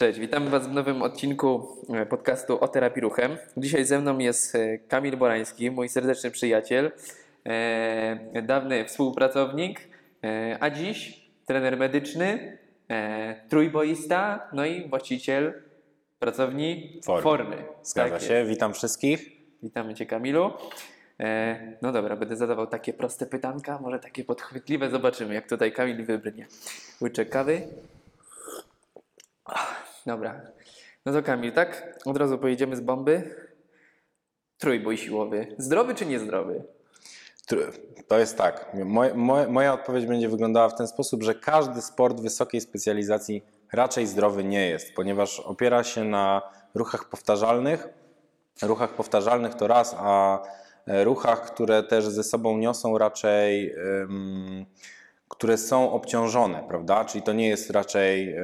Cześć, witamy Was w nowym odcinku e, podcastu o terapii ruchem. Dzisiaj ze mną jest e, Kamil Borański, mój serdeczny przyjaciel, e, dawny współpracownik, e, a dziś trener medyczny, e, trójboista, no i właściciel pracowni Formy. Formy. Zgadza Tak się, jest. witam wszystkich. Witamy Cię Kamilu. No dobra, będę zadawał takie proste pytanka, może takie podchwytliwe. Zobaczymy, jak tutaj Kamil wybrnie. Łyczek kawy. Dobra. No to Kamil, tak? Od razu pojedziemy z bomby. Trójbój siłowy. Zdrowy czy niezdrowy? To jest tak. Moje, moja odpowiedź będzie wyglądała w ten sposób, że każdy sport wysokiej specjalizacji raczej zdrowy nie jest, ponieważ opiera się na ruchach powtarzalnych. Ruchach powtarzalnych to raz, a e, ruchach, które też ze sobą niosą raczej, ym, które są obciążone, prawda? Czyli to nie jest raczej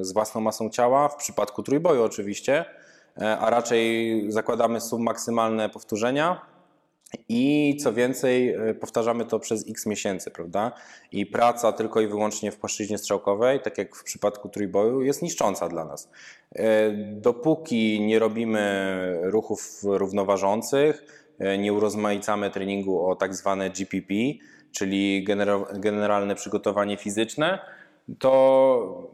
y, z własną masą ciała, w przypadku trójboju oczywiście, e, a raczej zakładamy submaksymalne powtórzenia, i co więcej, y, powtarzamy to przez x miesięcy, prawda? I praca tylko i wyłącznie w płaszczyźnie strzałkowej, tak jak w przypadku trójboju, jest niszcząca dla nas. Y, Dopóki nie robimy ruchów równoważących, y, nie urozmaicamy treningu o tak zwane GPP, czyli genera- generalne przygotowanie fizyczne, to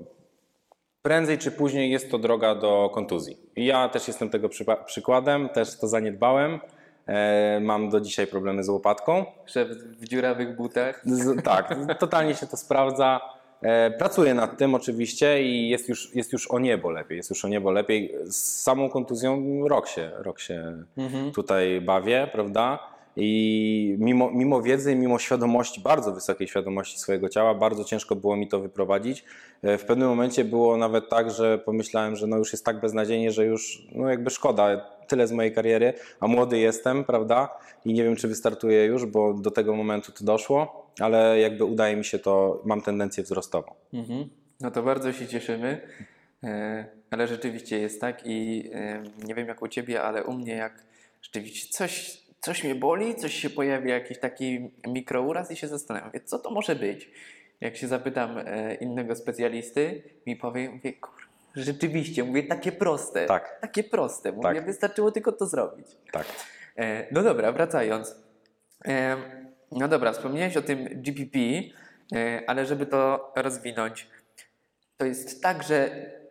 prędzej czy później jest to droga do kontuzji. Ja też jestem tego przykładem, też to zaniedbałem. E, Mam do dzisiaj problemy z łopatką. Szef w dziurawych butach. Z, tak, totalnie się to sprawdza. E, Pracuję nad tym oczywiście i jest już, jest już o niebo lepiej. Jest już o niebo lepiej. Z samą kontuzją rok się, rok się tutaj bawię, prawda? I mimo, mimo wiedzy, mimo świadomości, bardzo wysokiej świadomości swojego ciała, bardzo ciężko było mi to wyprowadzić. E, W pewnym momencie było nawet tak, że pomyślałem, że no już jest tak beznadziejnie, że już no jakby szkoda, tyle z mojej kariery, a młody jestem, prawda? I nie wiem, czy wystartuję już, bo do tego momentu to doszło, ale jakby udaje mi się to, mam tendencję wzrostową. Mhm. No to bardzo się cieszymy. E, Ale rzeczywiście jest tak i e, nie wiem jak u Ciebie, ale u mnie jak rzeczywiście coś, coś mnie boli, coś się pojawia, jakiś taki mikrouraz i się zastanawiam, mówię, co to może być? Jak się zapytam e, innego specjalisty, mi powie, mówię, kur, rzeczywiście, mówię, takie proste, Tak. takie proste, mówię, Tak. wystarczyło tylko to zrobić. Tak. E, No dobra, wracając. E, No dobra, wspomniałeś o tym GPP, e, ale żeby to rozwinąć, to jest tak, że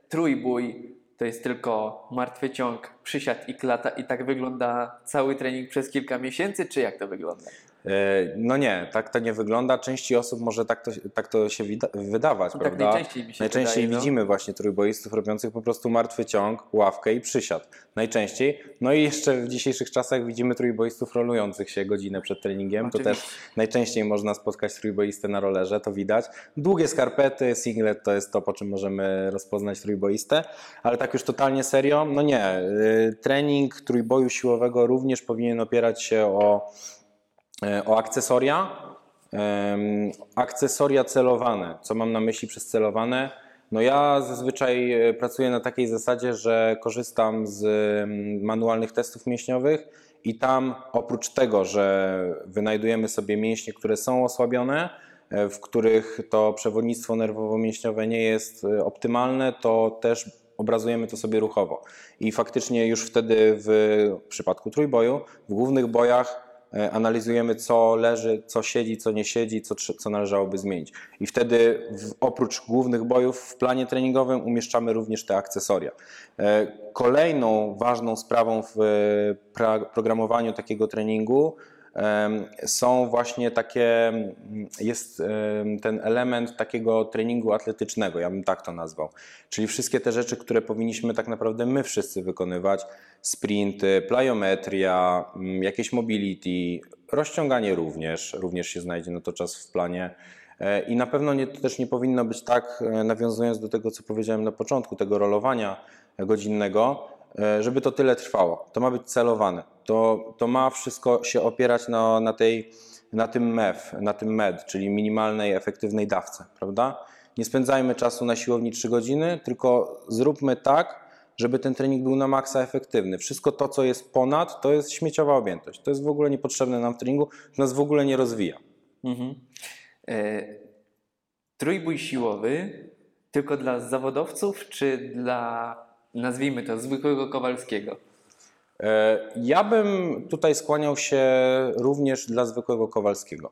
trójbój to jest tylko martwy ciąg, przysiad i klata i tak wygląda cały trening przez kilka miesięcy, czy jak to wygląda? E, No nie, tak to nie wygląda. Części osób może tak to, tak to się wydawać, No tak prawda? najczęściej mi się Najczęściej wydaje, no. widzimy właśnie trójboistów robiących po prostu martwy ciąg, ławkę i przysiad. Najczęściej. No i jeszcze w dzisiejszych czasach widzimy trójboistów rolujących się godzinę przed treningiem. To Oczywiście. też najczęściej można spotkać trójboistę na rollerze, to widać. Długie skarpety, singlet to jest to, po czym możemy rozpoznać trójboistę. Ale tak już totalnie serio, no nie. Y, Trening trójboju siłowego również powinien opierać się o e, o akcesoria. Akcesoria celowane. Co mam na myśli przez celowane? No ja zazwyczaj e, pracuję na takiej zasadzie, że korzystam z manualnych testów mięśniowych i tam oprócz tego, że wynajdujemy sobie mięśnie, które są osłabione, e, w których to przewodnictwo nerwowo-mięśniowe nie jest e, optymalne, to też obrazujemy to sobie ruchowo. I faktycznie już wtedy w przypadku trójboju, w głównych bojach e, analizujemy, co leży, co siedzi, co nie siedzi, co, co należałoby zmienić. I wtedy w, oprócz głównych bojów w planie treningowym umieszczamy również te akcesoria. E, Kolejną ważną sprawą w e, programowaniu takiego treningu są właśnie takie, mm, jest ten element takiego treningu atletycznego, ja bym tak to nazwał. Czyli wszystkie te rzeczy, które powinniśmy tak naprawdę my wszyscy wykonywać, sprinty, plyometria, mm, jakieś mobility, rozciąganie również, również się znajdzie na to czas w planie. E, I na pewno nie, to też nie powinno być tak, e, nawiązując do tego, co powiedziałem na początku, tego rolowania godzinnego, żeby to tyle trwało. To ma być celowane. To, to ma wszystko się opierać na, na, tej, na tym MEF, na tym MED, czyli minimalnej efektywnej dawce, prawda? Nie spędzajmy czasu na siłowni 3 godziny, tylko zróbmy tak, żeby ten trening był na maksa efektywny. Wszystko to, co jest ponad, to jest śmieciowa objętość. To jest w ogóle niepotrzebne nam w treningu, to nas w ogóle nie rozwija. Mhm. E, Trójbój siłowy tylko dla zawodowców, czy dla, nazwijmy to, zwykłego Kowalskiego? E, Ja bym tutaj skłaniał się również dla zwykłego Kowalskiego.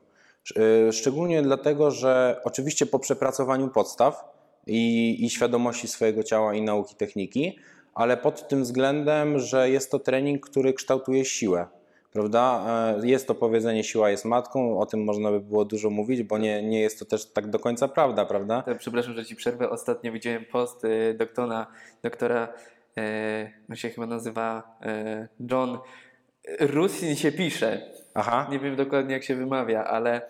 E, Szczególnie dlatego, że oczywiście po przepracowaniu podstaw i, i świadomości swojego ciała i nauki techniki, ale pod tym względem, że jest to trening, który kształtuje siłę. Prawda? E, Jest to powiedzenie siła jest matką, o tym można by było dużo mówić, bo nie, nie jest to też tak do końca prawda, prawda? To, przepraszam, że ci przerwę. Ostatnio widziałem post y, doktora, doktora e, on się chyba nazywa e, John Rusin się pisze. Aha. Nie wiem dokładnie jak się wymawia, ale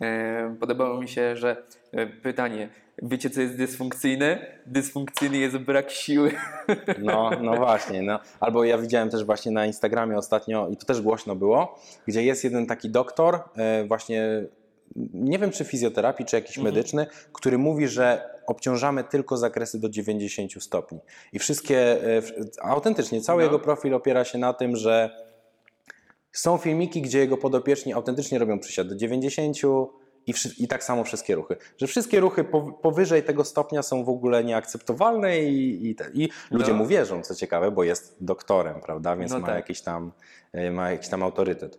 e, podobało mi się, że e, pytanie, wiecie co jest dysfunkcyjne? Dysfunkcyjny jest brak siły. No, no właśnie. No. Albo ja widziałem też właśnie na Instagramie ostatnio, i to też głośno było, gdzie jest jeden taki doktor, e, właśnie nie wiem czy fizjoterapii, czy jakiś medyczny, który mówi, że obciążamy tylko zakresy do 90 stopni. I wszystkie, e, autentycznie, cały No. jego profil opiera się na tym, że są filmiki, gdzie jego podopieczni autentycznie robią przysiad do 90 i, i tak samo wszystkie ruchy. Że wszystkie ruchy pow- powyżej tego stopnia są w ogóle nieakceptowalne i, i, i ludzie No. mu wierzą, co ciekawe, bo jest doktorem, prawda, więc No ma, tak. jakiś tam, e, ma jakiś tam autorytet.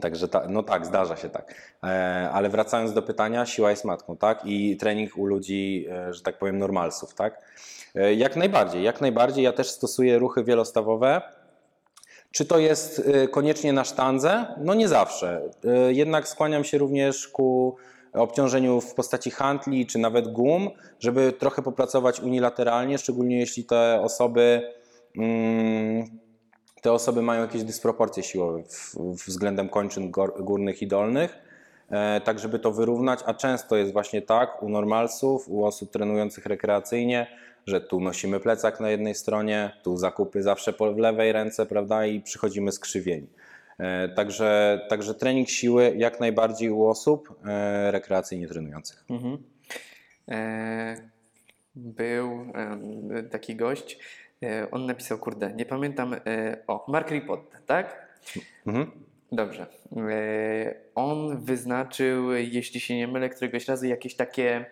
Także ta, no tak, zdarza się tak. E, ale wracając do pytania, siła jest matką, tak? I trening u ludzi, e, że tak powiem, normalsów, tak? Jak najbardziej, jak najbardziej. Ja też stosuję ruchy wielostawowe. Czy to jest y, koniecznie na sztandze? No nie zawsze. Y, Jednak skłaniam się również ku obciążeniu w postaci handli czy nawet gum, żeby trochę popracować unilateralnie, szczególnie jeśli te osoby mm, te osoby mają jakieś dysproporcje siłowe względem kończyn gór- górnych i dolnych. E, tak żeby to wyrównać, a często jest właśnie tak u normalsów, u osób trenujących rekreacyjnie, że tu nosimy plecak na jednej stronie, tu zakupy zawsze po w lewej ręce, prawda, i przychodzimy skrzywieni. E, Także, także trening siły jak najbardziej u osób e, rekreacyjnie trenujących. Mhm. E, był taki gość, on napisał, kurde, nie pamiętam, o, Mark Ripot, tak? Mhm. Dobrze. On wyznaczył, jeśli się nie mylę, któregoś razu jakieś takie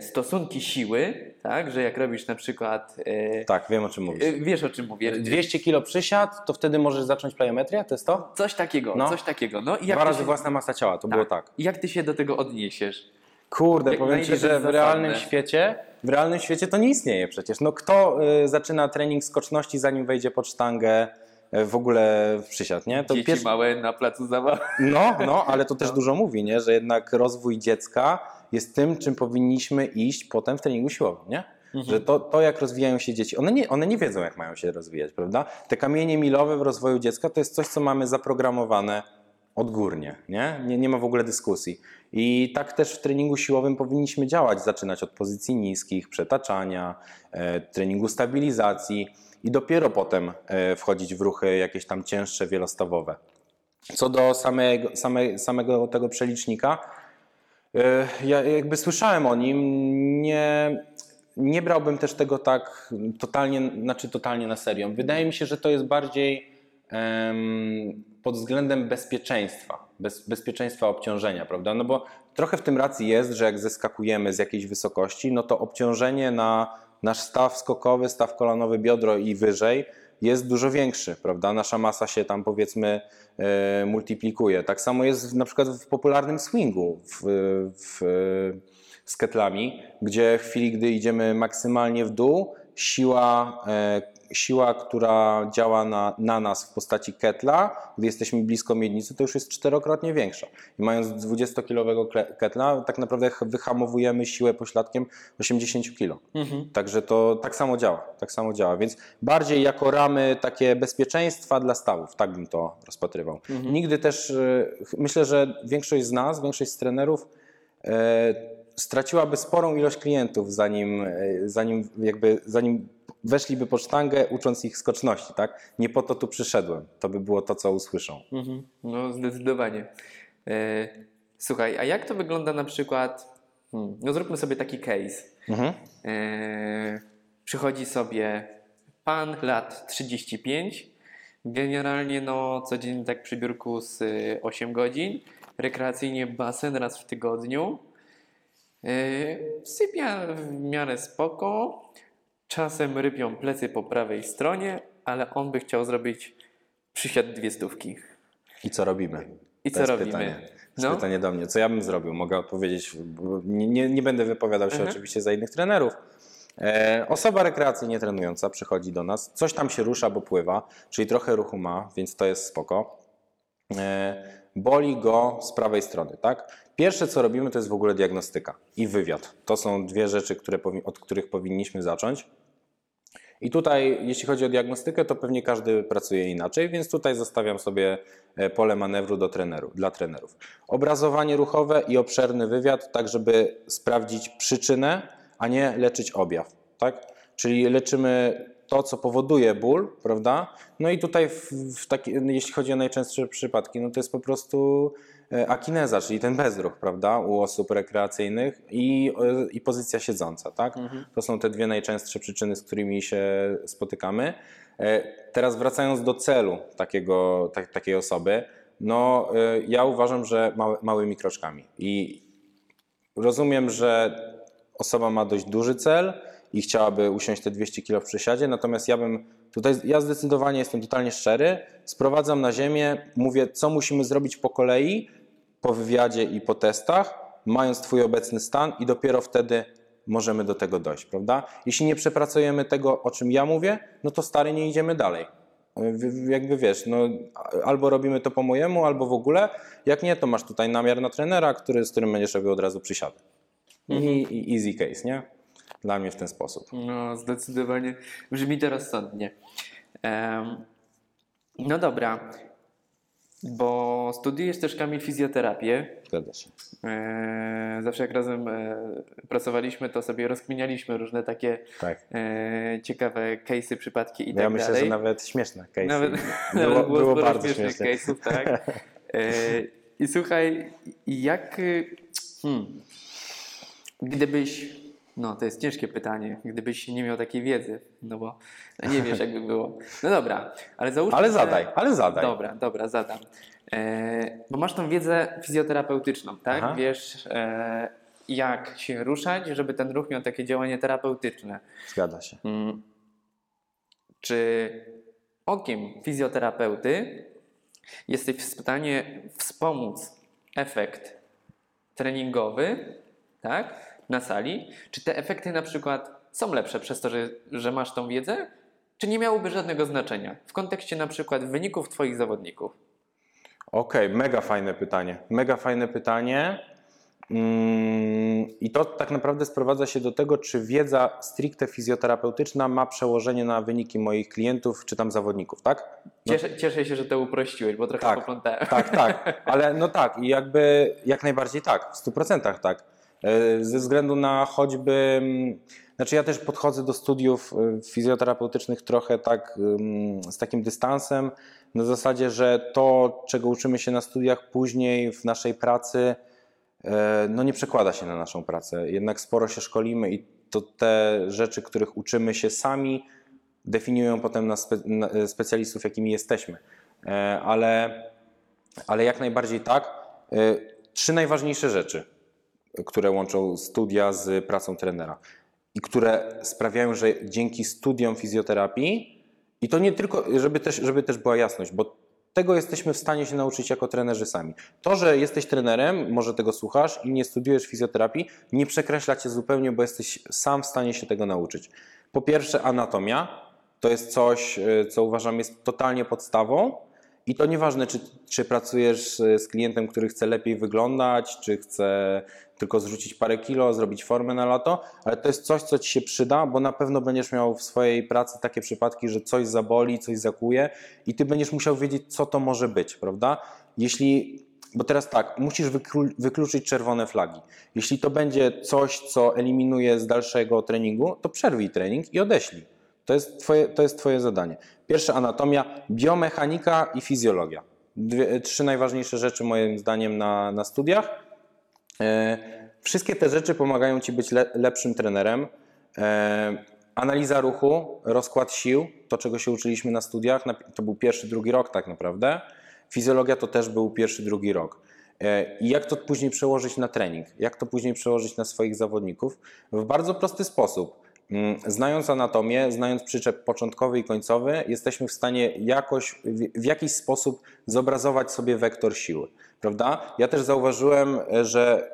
stosunki siły, tak? Że jak robisz na przykład, e, Tak, wiem o czym mówisz. e, wiesz o czym mówię, 200 kilo przysiad, to wtedy możesz zacząć plyometrię, to jest to? coś takiego, No. coś takiego. No i jak Dwa razy się, własna masa ciała, to było tak. Jak ty się do tego odniesiesz? Kurde, Jak- powiem Ci, że w realnym świecie, w realnym świecie to nie istnieje przecież. No kto y, zaczyna trening skoczności zanim wejdzie pod sztangę y, w ogóle w przysiad, nie? To Dzieci pierwszy- małe na placu zabaw. No, no, ale to też dużo mówi, nie? Że jednak rozwój dziecka jest tym, czym powinniśmy iść potem w treningu siłowym, nie? Że to, to, jak rozwijają się dzieci, one nie, one nie wiedzą, jak mają się rozwijać, prawda? Te kamienie milowe w rozwoju dziecka to jest coś, co mamy zaprogramowane odgórnie, nie? Nie, nie ma w ogóle dyskusji. I tak też w treningu siłowym powinniśmy działać, zaczynać od pozycji niskich, przetaczania, e, treningu stabilizacji i dopiero potem e, wchodzić w ruchy jakieś tam cięższe, wielostawowe. Co do samego, same, samego tego przelicznika, ja jakby słyszałem o nim, nie, nie brałbym też tego tak totalnie, znaczy totalnie na serio. Wydaje mi się, że to jest bardziej pod względem bezpieczeństwa, bez, bezpieczeństwa obciążenia, prawda? No bo trochę w tym racji jest, że jak zeskakujemy z jakiejś wysokości, no to obciążenie na nasz staw skokowy, staw kolanowy, biodro i wyżej jest dużo większy, prawda? Nasza masa się tam powiedzmy e, multiplikuje. Tak samo jest na przykład w popularnym swingu w, w, z ketlami, gdzie w chwili, gdy idziemy maksymalnie w dół, siła, e, siła która działa na, na nas w postaci ketla, gdy jesteśmy blisko miednicy, to już jest czterokrotnie większa. I mając 20-kilowego kle- ketla, tak naprawdę wyhamowujemy siłę pośladkiem 80 kg. Także to tak samo działa, tak samo działa. Więc bardziej jako ramy takie bezpieczeństwa dla stawów, tak bym to rozpatrywał. Nigdy też, e, myślę, że większość z nas, większość z trenerów e, straciłaby sporą ilość klientów, zanim, e, zanim, jakby, zanim weszliby pod sztangę, ucząc ich skoczności. Tak? Nie po to tu przyszedłem. To by było to, co usłyszą. Mhm. No, zdecydowanie. E, słuchaj, a jak to wygląda na przykład? Hmm, no, zróbmy sobie taki case. Mhm. E, przychodzi sobie pan lat 35, generalnie no, codziennie tak przy biurku z y, 8 godzin, rekreacyjnie basen raz w tygodniu. Yy, sypia w miarę spoko, czasem rybią plecy po prawej stronie, ale on by chciał zrobić przysiad dwie stówki. I co robimy? I To co robimy? Pytanie. To No. pytanie do mnie. Co ja bym zrobił? Mogę odpowiedzieć, nie, nie, nie będę wypowiadał się Mhm. oczywiście za innych trenerów. E, osoba rekreacyjnie trenująca przychodzi do nas, coś tam się rusza, bo pływa, czyli trochę ruchu ma, więc to jest spoko. E, boli go z prawej strony, tak? Pierwsze co robimy to jest w ogóle diagnostyka i wywiad. To są dwie rzeczy, które, od których powinniśmy zacząć. I tutaj, jeśli chodzi o diagnostykę, to pewnie każdy pracuje inaczej, więc tutaj zostawiam sobie e, pole manewru do treneru, dla trenerów. Obrazowanie ruchowe i obszerny wywiad, tak żeby sprawdzić przyczynę, a nie leczyć objaw. Tak? Czyli leczymy to, co powoduje ból, prawda? No i tutaj, w, w taki, jeśli chodzi o najczęstsze przypadki, no to jest po prostu akineza, czyli ten bezruch, prawda, u osób rekreacyjnych i, e, i pozycja siedząca, tak? To są te dwie najczęstsze przyczyny, z którymi się spotykamy. E, Teraz wracając do celu takiego, tak, takiej osoby, no e, ja uważam, że małymi kroczkami i rozumiem, że osoba ma dość duży cel i chciałaby usiąść te 200 kg w przesiadzie, natomiast ja bym tutaj, ja zdecydowanie jestem totalnie szczery, sprowadzam na ziemię, mówię, co musimy zrobić po kolei, po wywiadzie i po testach, mając Twój obecny stan i dopiero wtedy możemy do tego dojść, prawda? Jeśli nie przepracujemy tego, o czym ja mówię, no to stary, nie idziemy dalej. Jakby wiesz, no, albo robimy to po mojemu, albo w ogóle. Jak nie, to masz tutaj namiar na trenera, który, z którym będziesz robił od razu przysiady. I, I easy case, nie? Dla mnie w ten sposób. No, zdecydowanie brzmi to rozsądnie. Em, no dobra, bo studiujesz też Kamil fizjoterapię. Zgadza się. E, zawsze jak razem e, pracowaliśmy, to sobie rozkminialiśmy różne takie Tak. e, ciekawe case'y, przypadki i ja tak myślę, dalej. że nawet śmieszne case. Nawet, było, nawet było, było bardzo śmiesznych case'ów, tak. I słuchaj, jak... Hmm, gdybyś... No, to jest ciężkie pytanie. Gdybyś nie miał takiej wiedzy, no bo nie wiesz, jakby było. No dobra, ale załóżmy, Ale że- zadaj, ale zadaj. Dobra, dobra, zadam. E, bo masz tą wiedzę fizjoterapeutyczną, tak? Aha. Wiesz, e, jak się ruszać, żeby ten ruch miał takie działanie terapeutyczne. Zgadza się. Mm. Czy okiem fizjoterapeuty jesteś w stanie wspomóc efekt treningowy, tak, na sali? Czy te efekty na przykład są lepsze przez to, że, że masz tą wiedzę? Czy nie miałoby żadnego znaczenia w kontekście na przykład wyników Twoich zawodników? Okej, mega fajne pytanie. Mega fajne pytanie. Mm, I to tak naprawdę sprowadza się do tego, czy wiedza stricte fizjoterapeutyczna ma przełożenie na wyniki moich klientów czy tam zawodników, tak? No, Cieszę, cieszę się, że to uprościłeś, bo trochę Tak. poplątałem. tak, tak, ale no tak, i jakby jak najbardziej tak, w 100% tak. E, Ze względu na choćby, mm, znaczy ja też podchodzę do studiów e, fizjoterapeutycznych trochę tak mm, z takim dystansem, na zasadzie, że to, czego uczymy się na studiach później w naszej pracy, e, no nie przekłada się na naszą pracę. Jednak sporo się szkolimy i to te rzeczy, których uczymy się sami, definiują potem nas spe, na, specjalistów, jakimi jesteśmy. Ale, ale jak najbardziej tak. Trzy najważniejsze rzeczy, które łączą studia z pracą trenera i które sprawiają, że dzięki studiom fizjoterapii, i to nie tylko, żeby też, żeby też była jasność, bo tego jesteśmy w stanie się nauczyć jako trenerzy sami. To, że jesteś trenerem, może tego słuchasz i nie studiujesz fizjoterapii, nie przekreśla cię zupełnie, bo jesteś sam w stanie się tego nauczyć. Po pierwsze, anatomia to jest coś, y, co uważam jest totalnie podstawą. I to nieważne, czy, czy pracujesz y, z klientem, który chce lepiej wyglądać, czy chce tylko zrzucić parę kilo, zrobić formę na lato, ale to jest coś, co ci się przyda, bo na pewno będziesz miał w swojej pracy takie przypadki, że coś zaboli, coś zakuje i ty będziesz musiał wiedzieć, co to może być, prawda? Jeśli, bo teraz tak, musisz wyklu, wykluczyć czerwone flagi. Jeśli to będzie coś, co eliminuje z dalszego treningu, to przerwij trening i odeślij. To jest twoje, to jest twoje zadanie. Pierwsza anatomia, biomechanika i fizjologia. Dwie, trzy najważniejsze rzeczy moim zdaniem na, na studiach. E, wszystkie te rzeczy pomagają Ci być le, lepszym trenerem. E, analiza ruchu, rozkład sił, to czego się uczyliśmy na studiach, to był pierwszy, drugi rok tak naprawdę. Fizjologia to też był pierwszy, drugi rok. E, I jak to później przełożyć na trening? Jak to później przełożyć na swoich zawodników? W bardzo prosty sposób. Mm, Znając anatomię, znając przyczep początkowy i końcowy, jesteśmy w stanie jakoś, w- jakiś sposób zobrazować sobie wektor siły. Prawda? Ja też zauważyłem, e, że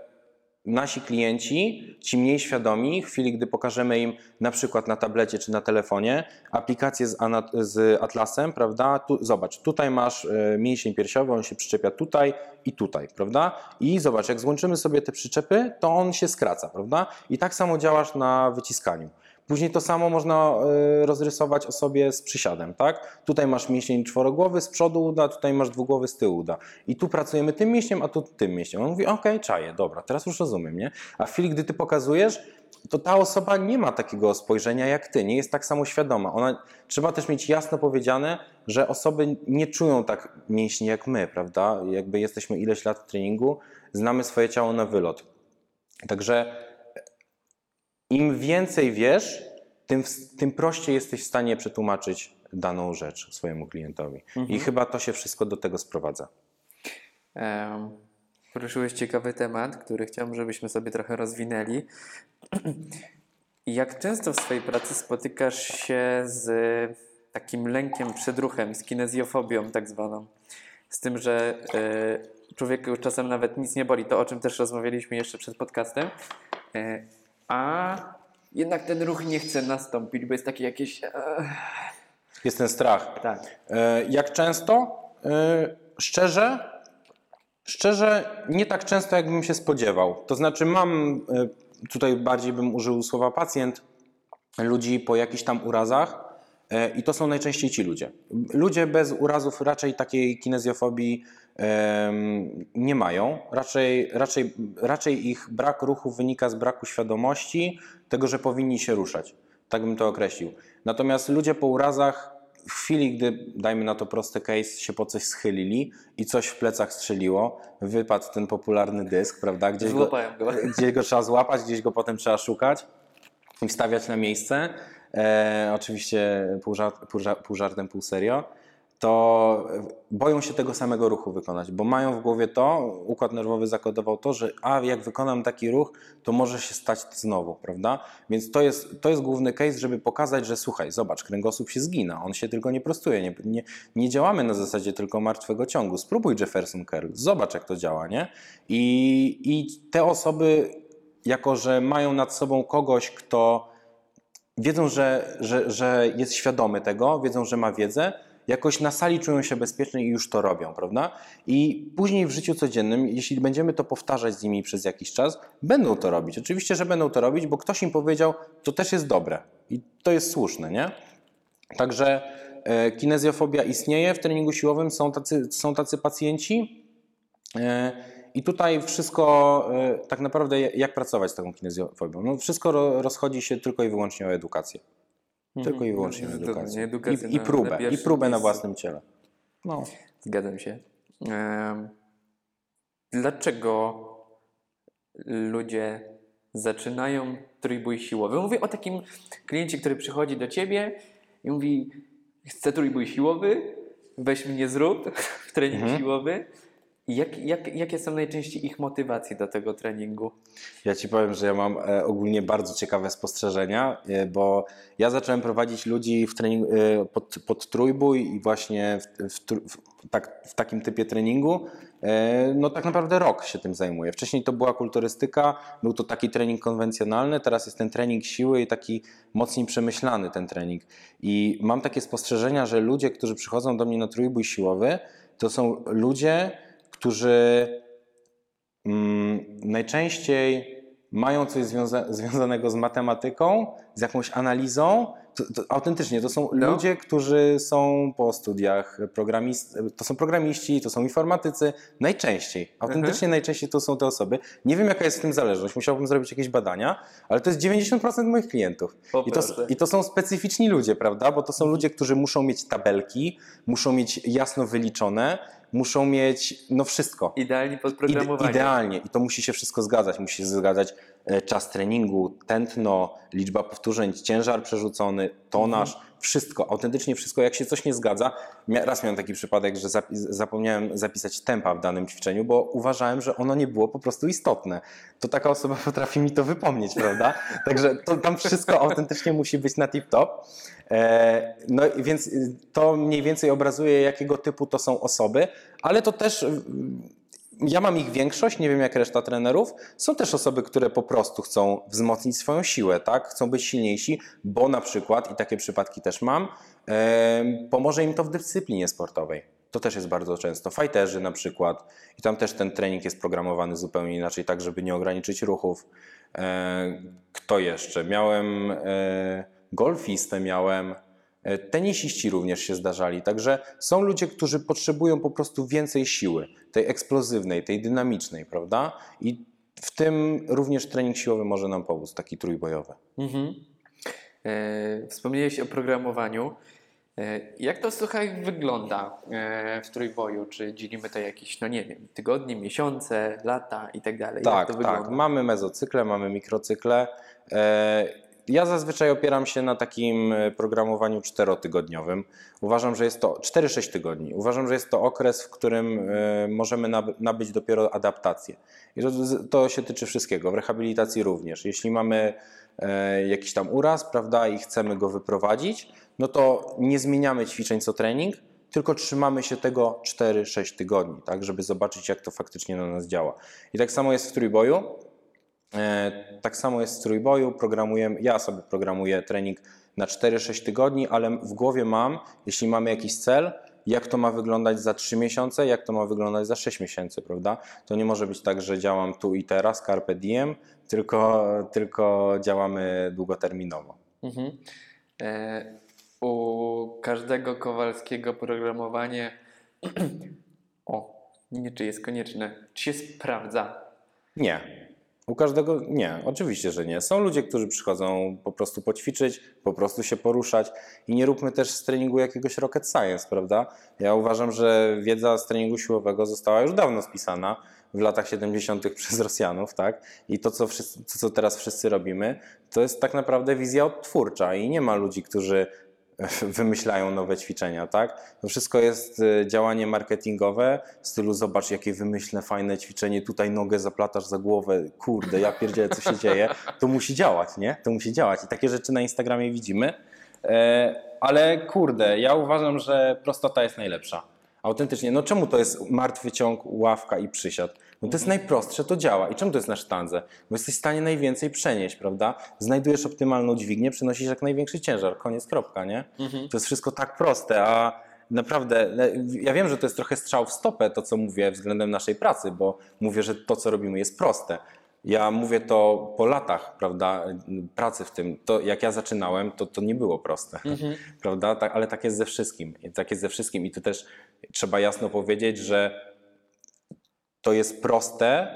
nasi klienci, ci mniej świadomi, w chwili gdy pokażemy im na przykład na tablecie czy na telefonie aplikację z, z atlasem, prawda? Tu, zobacz, tutaj masz e, mięsień piersiowy, on się przyczepia tutaj i tutaj, prawda? I zobacz, jak złączymy sobie te przyczepy, to on się skraca, prawda? I tak samo działasz na wyciskaniu. Później to samo można e, rozrysować osobie z przysiadem, tak? Tutaj masz mięsień czworogłowy z przodu uda, tutaj masz dwugłowy z tyłu uda. I tu pracujemy tym mięśniem, a tu tym mięśniem. On mówi, okej, czaję, dobra, teraz już rozumiem, nie? A w chwili, gdy ty pokazujesz, to ta osoba nie ma takiego spojrzenia jak ty, nie jest tak samo świadoma. Ona, trzeba też mieć jasno powiedziane, że osoby nie czują tak mięśni jak my, prawda? Jakby jesteśmy ileś lat w treningu, znamy swoje ciało na wylot. Także im więcej wiesz, tym, tym prościej jesteś w stanie przetłumaczyć daną rzecz swojemu klientowi. I chyba to się wszystko do tego sprowadza. Em, Poruszyłeś ciekawy temat, który chciałbym, żebyśmy sobie trochę rozwinęli. Jak często w swojej pracy spotykasz się z takim lękiem przed ruchem, z kinezjofobią tak zwaną? Z tym, że y, człowieku czasem nawet nic nie boli, to o czym też rozmawialiśmy jeszcze przed podcastem, y, a jednak ten ruch nie chce nastąpić, bo jest taki jakieś... e, Jest ten strach. tak. E, Jak często? E, Szczerze, szczerze nie tak często, jakbym się spodziewał. To znaczy mam, tutaj bardziej bym użył słowa pacjent, ludzi po jakichś tam urazach i to są najczęściej ci ludzie. Ludzie bez urazów raczej takiej kinezjofobii nie mają. Raczej, raczej, raczej ich brak ruchu wynika z braku świadomości tego, że powinni się ruszać. Tak bym to określił. Natomiast ludzie po urazach w chwili, gdy, dajmy na to prosty case, się po coś schylili i coś w plecach strzeliło, wypadł ten popularny dysk, prawda? Gdzieś go, go. gdzieś go trzeba złapać, gdzieś go potem trzeba szukać i wstawiać na miejsce. E, oczywiście pół, żart, pół, ża- pół żartem, pół serio. To boją się tego samego ruchu wykonać, bo mają w głowie to, układ nerwowy zakodował to, że a jak wykonam taki ruch, to może się stać znowu, prawda? Więc to jest, to jest główny case, żeby pokazać, że słuchaj, zobacz, kręgosłup się zgina, on się tylko nie prostuje, nie, nie, nie działamy na zasadzie tylko martwego ciągu. Spróbuj Jefferson Curl, zobacz jak to działa, nie? I, i te osoby, jako że mają nad sobą kogoś, kto wiedzą, że, że, że jest świadomy tego, wiedzą, że ma wiedzę, jakoś na sali czują się bezpiecznie i już to robią, prawda? I później w życiu codziennym, jeśli będziemy to powtarzać z nimi przez jakiś czas, będą to robić. Oczywiście, że będą to robić, bo ktoś im powiedział, to też jest dobre i to jest słuszne, nie? Także e, kinezjofobia istnieje w treningu siłowym, są tacy, są tacy pacjenci. E, I tutaj wszystko, e, tak naprawdę, jak pracować z taką kinezjofobią? No, wszystko ro, rozchodzi się tylko i wyłącznie o edukację. Tylko i wyłącznie o edukację. I, i na- próbę, na i próbę na własnym ciele. No. Zgadzam się. Dlaczego ludzie zaczynają trójbój siłowy? Mówię o takim kliencie, który przychodzi do ciebie i mówi: Chcę trójbój siłowy, weź mnie zrób w trening Mhm. siłowy. Jak, jak, jakie są najczęściej ich motywacje do tego treningu? Ja ci powiem, że ja mam e, ogólnie bardzo ciekawe spostrzeżenia, e, bo ja zacząłem prowadzić ludzi w, trening, e, pod, pod trójbój i właśnie w, w, w, tak, w takim typie treningu. No tak naprawdę rok się tym zajmuję. Wcześniej to była kulturystyka, był to taki trening konwencjonalny, teraz jest ten trening siły i taki mocniej przemyślany ten trening. I mam takie spostrzeżenia, że ludzie, którzy przychodzą do mnie na trójbój siłowy, to są ludzie, którzy Mm, najczęściej mają coś związa związanego z matematyką, z jakąś analizą. To, to, autentycznie, to są No. ludzie, którzy są po studiach, programist, to są programiści, to są informatycy. Najczęściej, autentycznie najczęściej to są te osoby. Nie wiem, jaka jest w tym zależność, musiałbym zrobić jakieś badania, ale to jest 90% moich klientów. I to. I to są specyficzni ludzie, prawda? Bo to są ludzie, którzy muszą mieć tabelki, muszą mieć jasno wyliczone, muszą mieć no wszystko. Idealnie Ide- podprogramowanie. Idealnie. I to musi się wszystko zgadzać. Musi się zgadzać czas treningu, tętno, liczba powtórzeń, ciężar przerzucony, tonaż, wszystko, autentycznie wszystko. Jak się coś nie zgadza, raz miałem taki przypadek, że zapomniałem zapisać tempa w danym ćwiczeniu, bo uważałem, że ono nie było po prostu istotne. To taka osoba potrafi mi to wypomnieć, prawda? Także to, tam wszystko autentycznie musi być na tip-top. E, No więc y, to mniej więcej obrazuje, jakiego typu to są osoby, ale to też ja mam ich większość, nie wiem jak reszta trenerów. Są też osoby, które po prostu chcą wzmocnić swoją siłę, tak? Chcą być silniejsi, bo na przykład, i takie przypadki też mam, pomoże im to w dyscyplinie sportowej. To też jest bardzo często. Fighterzy na przykład. I tam też ten trening jest programowany zupełnie inaczej, tak żeby nie ograniczyć ruchów. E, Kto jeszcze? Miałem e, golfistę, miałem Tenisiści również się zdarzali, także są ludzie, którzy potrzebują po prostu więcej siły, tej eksplozywnej, tej dynamicznej, prawda? I w tym również trening siłowy może nam pomóc, taki trójbojowy. Mhm. E, wspomniałeś o programowaniu. E, jak to słuchaj wygląda e, w trójboju? Czy dzielimy to jakieś, no nie wiem, tygodnie, miesiące, lata i tak dalej? Tak, to tak. wygląda? Mamy mezocykle, mamy mikrocykle. Ja zazwyczaj opieram się na takim e, programowaniu czterotygodniowym. Uważam, że jest to 4-6 tygodni. Uważam, że jest to okres, w którym e, możemy nab- nabyć dopiero adaptację. I to, to się tyczy wszystkiego, w rehabilitacji również. Jeśli mamy e, jakiś tam uraz, prawda, i chcemy go wyprowadzić, no to nie zmieniamy ćwiczeń co trening, tylko trzymamy się tego 4-6 tygodni, tak, żeby zobaczyć, jak to faktycznie na nas działa. I tak samo jest w trójboju. E, Tak samo jest w trójboju. Programuję, ja sobie programuję trening na 4-6 tygodni, ale w głowie mam, jeśli mamy jakiś cel, jak to ma wyglądać za 3 miesiące, jak to ma wyglądać za 6 miesięcy, prawda? To nie może być tak, że działam tu i teraz, carpe diem, tylko, tylko działamy długoterminowo. Mhm. E, u każdego Kowalskiego programowanie o, nie czy jest konieczne, czy się sprawdza? Nie. U każdego nie, oczywiście, że nie. Są ludzie, którzy przychodzą po prostu poćwiczyć, po prostu się poruszać i nie róbmy też z treningu jakiegoś rocket science, prawda? Ja uważam, że wiedza z treningu siłowego została już dawno spisana w latach 70. przez Rosjanów, tak? I to co, wszyscy, to, co teraz wszyscy robimy, to jest tak naprawdę wizja odtwórcza i nie ma ludzi, którzy wymyślają nowe ćwiczenia, tak? To wszystko jest y, działanie marketingowe w stylu zobacz jakie wymyślne fajne ćwiczenie, tutaj nogę zaplatasz za głowę, kurde, ja pierdzielę co się dzieje. To musi działać, nie? To musi działać i takie rzeczy na Instagramie widzimy. E, Ale kurde, ja uważam, że prostota jest najlepsza. Autentycznie, no czemu to jest martwy ciąg, ławka i przysiad? No to jest najprostsze, to działa. I czemu to jest na sztandze? Bo jesteś w stanie najwięcej przenieść, prawda? Znajdujesz optymalną dźwignię, przenosisz jak największy ciężar, koniec, kropka, nie? To jest wszystko tak proste, a naprawdę, ja wiem, że to jest trochę strzał w stopę, to co mówię względem naszej pracy, bo mówię, że to, co robimy jest proste. Ja mówię to po latach, prawda, pracy w tym. To jak ja zaczynałem, to to nie było proste, prawda? Tak, ale tak jest ze wszystkim. Tak jest ze wszystkim i tu też trzeba jasno powiedzieć, że to jest proste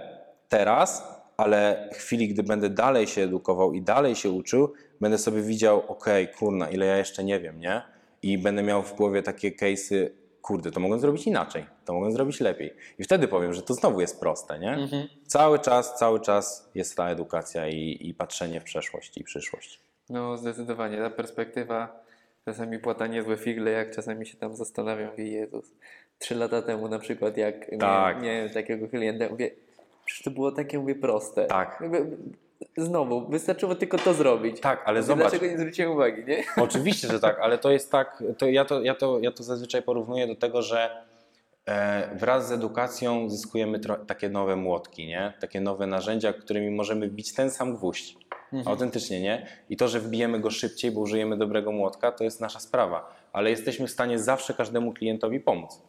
teraz, ale w chwili, gdy będę dalej się edukował i dalej się uczył, będę sobie widział, okej, kurna, ile ja jeszcze nie wiem, nie? I będę miał w głowie takie case'y, kurde, to mogę zrobić inaczej, to mogę zrobić lepiej. I wtedy powiem, że to znowu jest proste, nie? Cały czas, cały czas jest ta edukacja i, i patrzenie w przeszłość i przyszłość. No zdecydowanie, ta perspektywa czasami płata niezłe figle, jak czasami się tam zastanawiam, mówię, Jezus, trzy lata temu na przykład jak Tak. miałem, miałem takiego klienta, mówię, przecież to było takie, mówię, proste. Tak. Jakby, znowu, wystarczyło tylko to zrobić. Tak, ale Mówię, zobacz, Dlaczego nie zwróciłem uwagi, nie? Oczywiście, że tak, ale to jest tak, to ja, to, ja, to, ja to zazwyczaj porównuję do tego, że e, wraz z edukacją zyskujemy takie nowe młotki, nie? takie nowe narzędzia, którymi możemy wbić ten sam gwóźdź. Autentycznie, nie? I to, że wbijemy go szybciej, bo użyjemy dobrego młotka, to jest nasza sprawa, ale jesteśmy w stanie zawsze każdemu klientowi pomóc.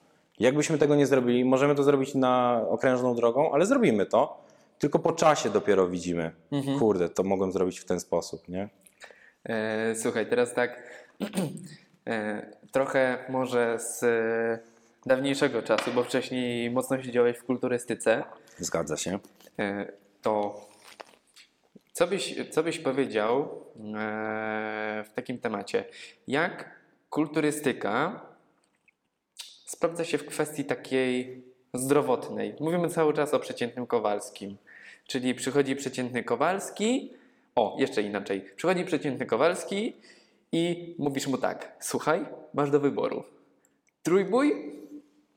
Jakbyśmy tego nie zrobili, możemy to zrobić na okrężną drogą, ale zrobimy to, tylko po czasie dopiero widzimy, kurde, to mogłem zrobić w ten sposób, nie? E, słuchaj, teraz tak e, trochę może z e, dawniejszego czasu, bo wcześniej mocno siedziałeś w kulturystyce, Zgadza się. e, to co byś, co byś powiedział e, w takim temacie? Jak kulturystyka sprawdza się w kwestii takiej zdrowotnej? Mówimy cały czas o przeciętnym Kowalskim. Czyli przychodzi przeciętny Kowalski. O, jeszcze inaczej. Przychodzi przeciętny Kowalski i mówisz mu tak: Słuchaj, masz do wyboru trójbój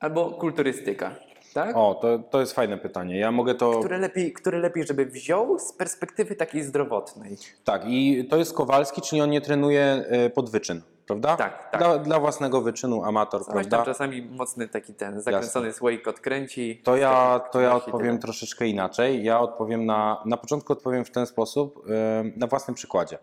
albo kulturystyka. Tak? O, to, to jest fajne pytanie. Ja mogę to. Które lepiej, które lepiej, żeby wziął z perspektywy takiej zdrowotnej. Tak, i to jest Kowalski, czyli on nie trenuje y, pod wyczyn, prawda? Tak, tak. Dla, dla własnego wyczynu, amator, Coś prawda? tam czasami mocny taki ten zakręcony słoik odkręci. To ja, to ja odpowiem tyle. troszeczkę inaczej. Ja odpowiem na, na początku odpowiem w ten sposób, na własnym przykładzie.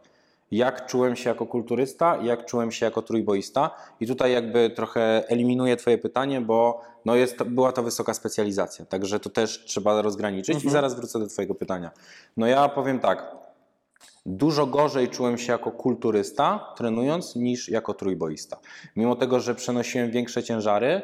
Jak czułem się jako kulturysta, jak czułem się jako trójboista i tutaj jakby trochę eliminuję twoje pytanie, bo no jest, była to wysoka specjalizacja, także to też trzeba rozgraniczyć i zaraz wrócę do twojego pytania. No ja powiem tak, Dużo gorzej czułem się jako kulturysta trenując niż jako trójboista. Mimo tego, że przenosiłem większe ciężary,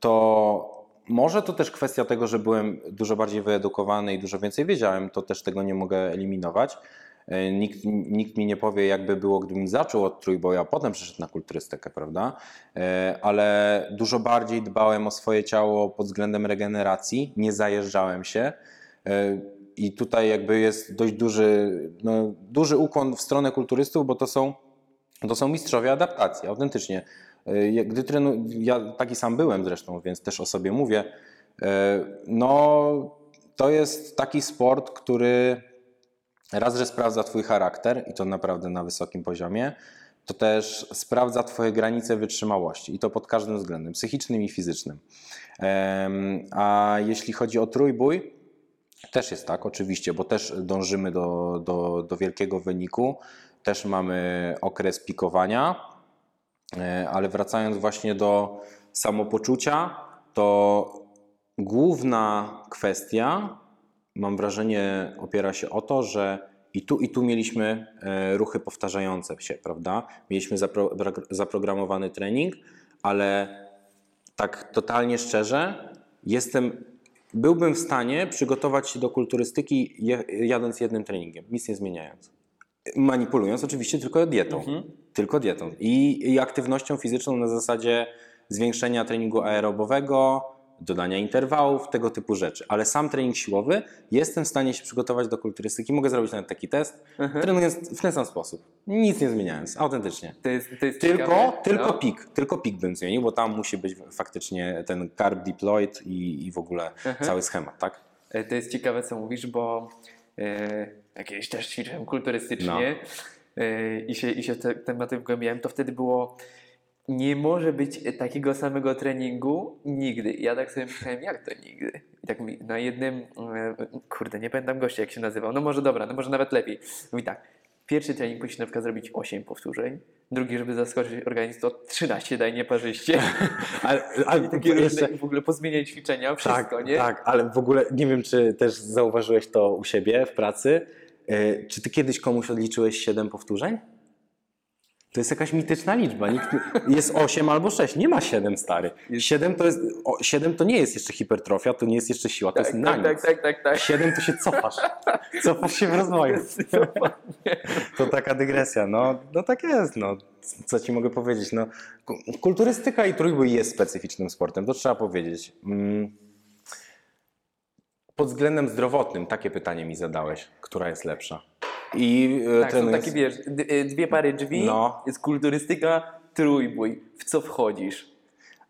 to może to też kwestia tego, że byłem dużo bardziej wyedukowany i dużo więcej wiedziałem, to też tego nie mogę eliminować. E, Nikt, nikt mi nie powie, jakby było, gdybym zaczął od trójboja, a potem przeszedł na kulturystykę, prawda? E, Ale dużo bardziej dbałem o swoje ciało pod względem regeneracji, nie zajeżdżałem się. I tutaj jakby jest dość duży, no, duży ukłon w stronę kulturystów, bo to są, to są mistrzowie adaptacji, autentycznie. E, Gdy trenu, ja taki sam byłem zresztą, więc też o sobie mówię. E, No, to jest taki sport, który raz, że sprawdza Twój charakter i to naprawdę na wysokim poziomie, to też sprawdza Twoje granice wytrzymałości i to pod każdym względem, psychicznym i fizycznym. A jeśli chodzi o trójbój, też jest tak, oczywiście, bo też dążymy do, do, do wielkiego wyniku, też mamy okres pikowania, E, ale wracając właśnie do samopoczucia, to główna kwestia, mam wrażenie, opiera się o to, że i tu, i tu mieliśmy e, ruchy powtarzające się, prawda? Mieliśmy zapro, zaprogramowany trening, ale tak totalnie szczerze, jestem, byłbym w stanie przygotować się do kulturystyki jadąc jednym treningiem, nic nie zmieniając. Manipulując oczywiście tylko dietą. Tylko dietą. I, I aktywnością fizyczną na zasadzie zwiększenia treningu aerobowego, dodania interwałów, tego typu rzeczy. Ale sam trening siłowy jestem w stanie się przygotować do kulturystyki. Mogę zrobić nawet taki test, trenując w ten sam sposób. Nic nie zmieniając, autentycznie. To jest, to jest Tylko, ciekawe, tylko no. pik, tylko pik bym zmienił, bo tam musi być faktycznie ten carb deployed i, i w ogóle cały schemat, tak? E, To jest ciekawe, co mówisz, bo e, jak kiedyś też ćwiczyłem kulturystycznie e, i się, i się te tematy wgłębiałem, to wtedy było nie może być takiego samego treningu nigdy. Ja tak sobie myślałem, jak to nigdy? I tak mi na jednym, e, kurde, nie pamiętam gościa, jak się nazywał, no może dobra, no może nawet lepiej. Mówi tak, pierwszy trening musisz na przykład zrobić 8 powtórzeń, drugi, żeby zaskoczyć organizm, to 13 daj nieparzyście. Ale, ale I takie różne, w ogóle pozmieniać ćwiczenia, wszystko, tak, nie? tak, ale w ogóle nie wiem, czy też zauważyłeś to u siebie w pracy. E, Czy ty kiedyś komuś odliczyłeś 7 powtórzeń? To jest jakaś mityczna liczba. Nikt, jest 8 albo 6. Nie ma 7 stary. 7 to, jest, o, 7 to nie jest jeszcze hipertrofia, to nie jest jeszcze siła, to Tak, jest tak, tak, tak, tak, tak. 7 to się cofasz. Cofasz się w rozwoju. To taka dygresja. No, no tak jest. No. Co ci mogę powiedzieć? No, ku- kulturystyka i trójbój jest specyficznym sportem, to trzeba powiedzieć. Mm. Pod względem zdrowotnym takie pytanie mi zadałeś, która jest lepsza. I e, Tak, są trenując- takie, wiesz, d- y, dwie pary drzwi, No. jest kulturystyka, trójbój. W co wchodzisz?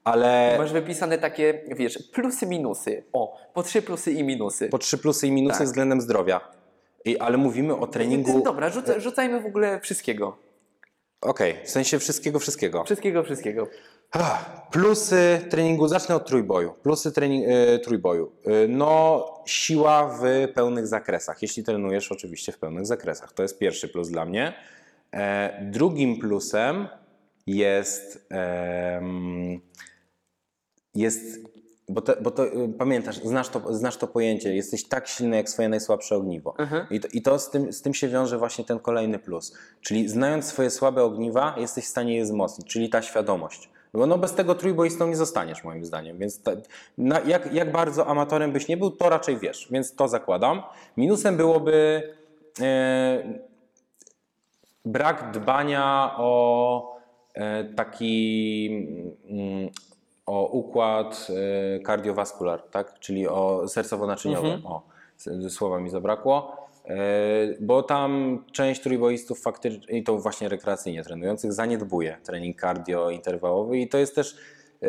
ale Masz wypisane takie, wiesz, plusy, minusy. O, po trzy plusy i minusy. po trzy plusy i minusy Tak. względem zdrowia. I, ale mówimy o treningu. Dobra, rzuca, rzucajmy w ogóle wszystkiego. Okej, w sensie wszystkiego, wszystkiego. Wszystkiego, wszystkiego. Plusy treningu, zacznę od trójboju. Plusy trening, e, trójboju. E, no, siła w pełnych zakresach. Jeśli trenujesz, oczywiście w pełnych zakresach. To jest pierwszy plus dla mnie. E, drugim plusem jest, jest bo to, bo to pamiętasz, znasz to, znasz to pojęcie, jesteś tak silny jak swoje najsłabsze ogniwo. I to, i to z, tym, z tym się wiąże właśnie ten kolejny plus. Czyli znając swoje słabe ogniwa, jesteś w stanie je wzmocnić, czyli ta świadomość. Bo no bez tego trójboistą nie zostaniesz moim zdaniem, więc ta, na, jak, jak bardzo amatorem byś nie był, to raczej wiesz, więc to zakładam. Minusem byłoby e, brak dbania o e, taki mm, o układ e, kardiowaskular, tak? czyli o sercowo-naczyniowy. O. słowa mi zabrakło, bo tam część trójboistów faktycznie, i to właśnie rekreacyjnie trenujących, zaniedbuje trening cardio interwałowy i to jest też e,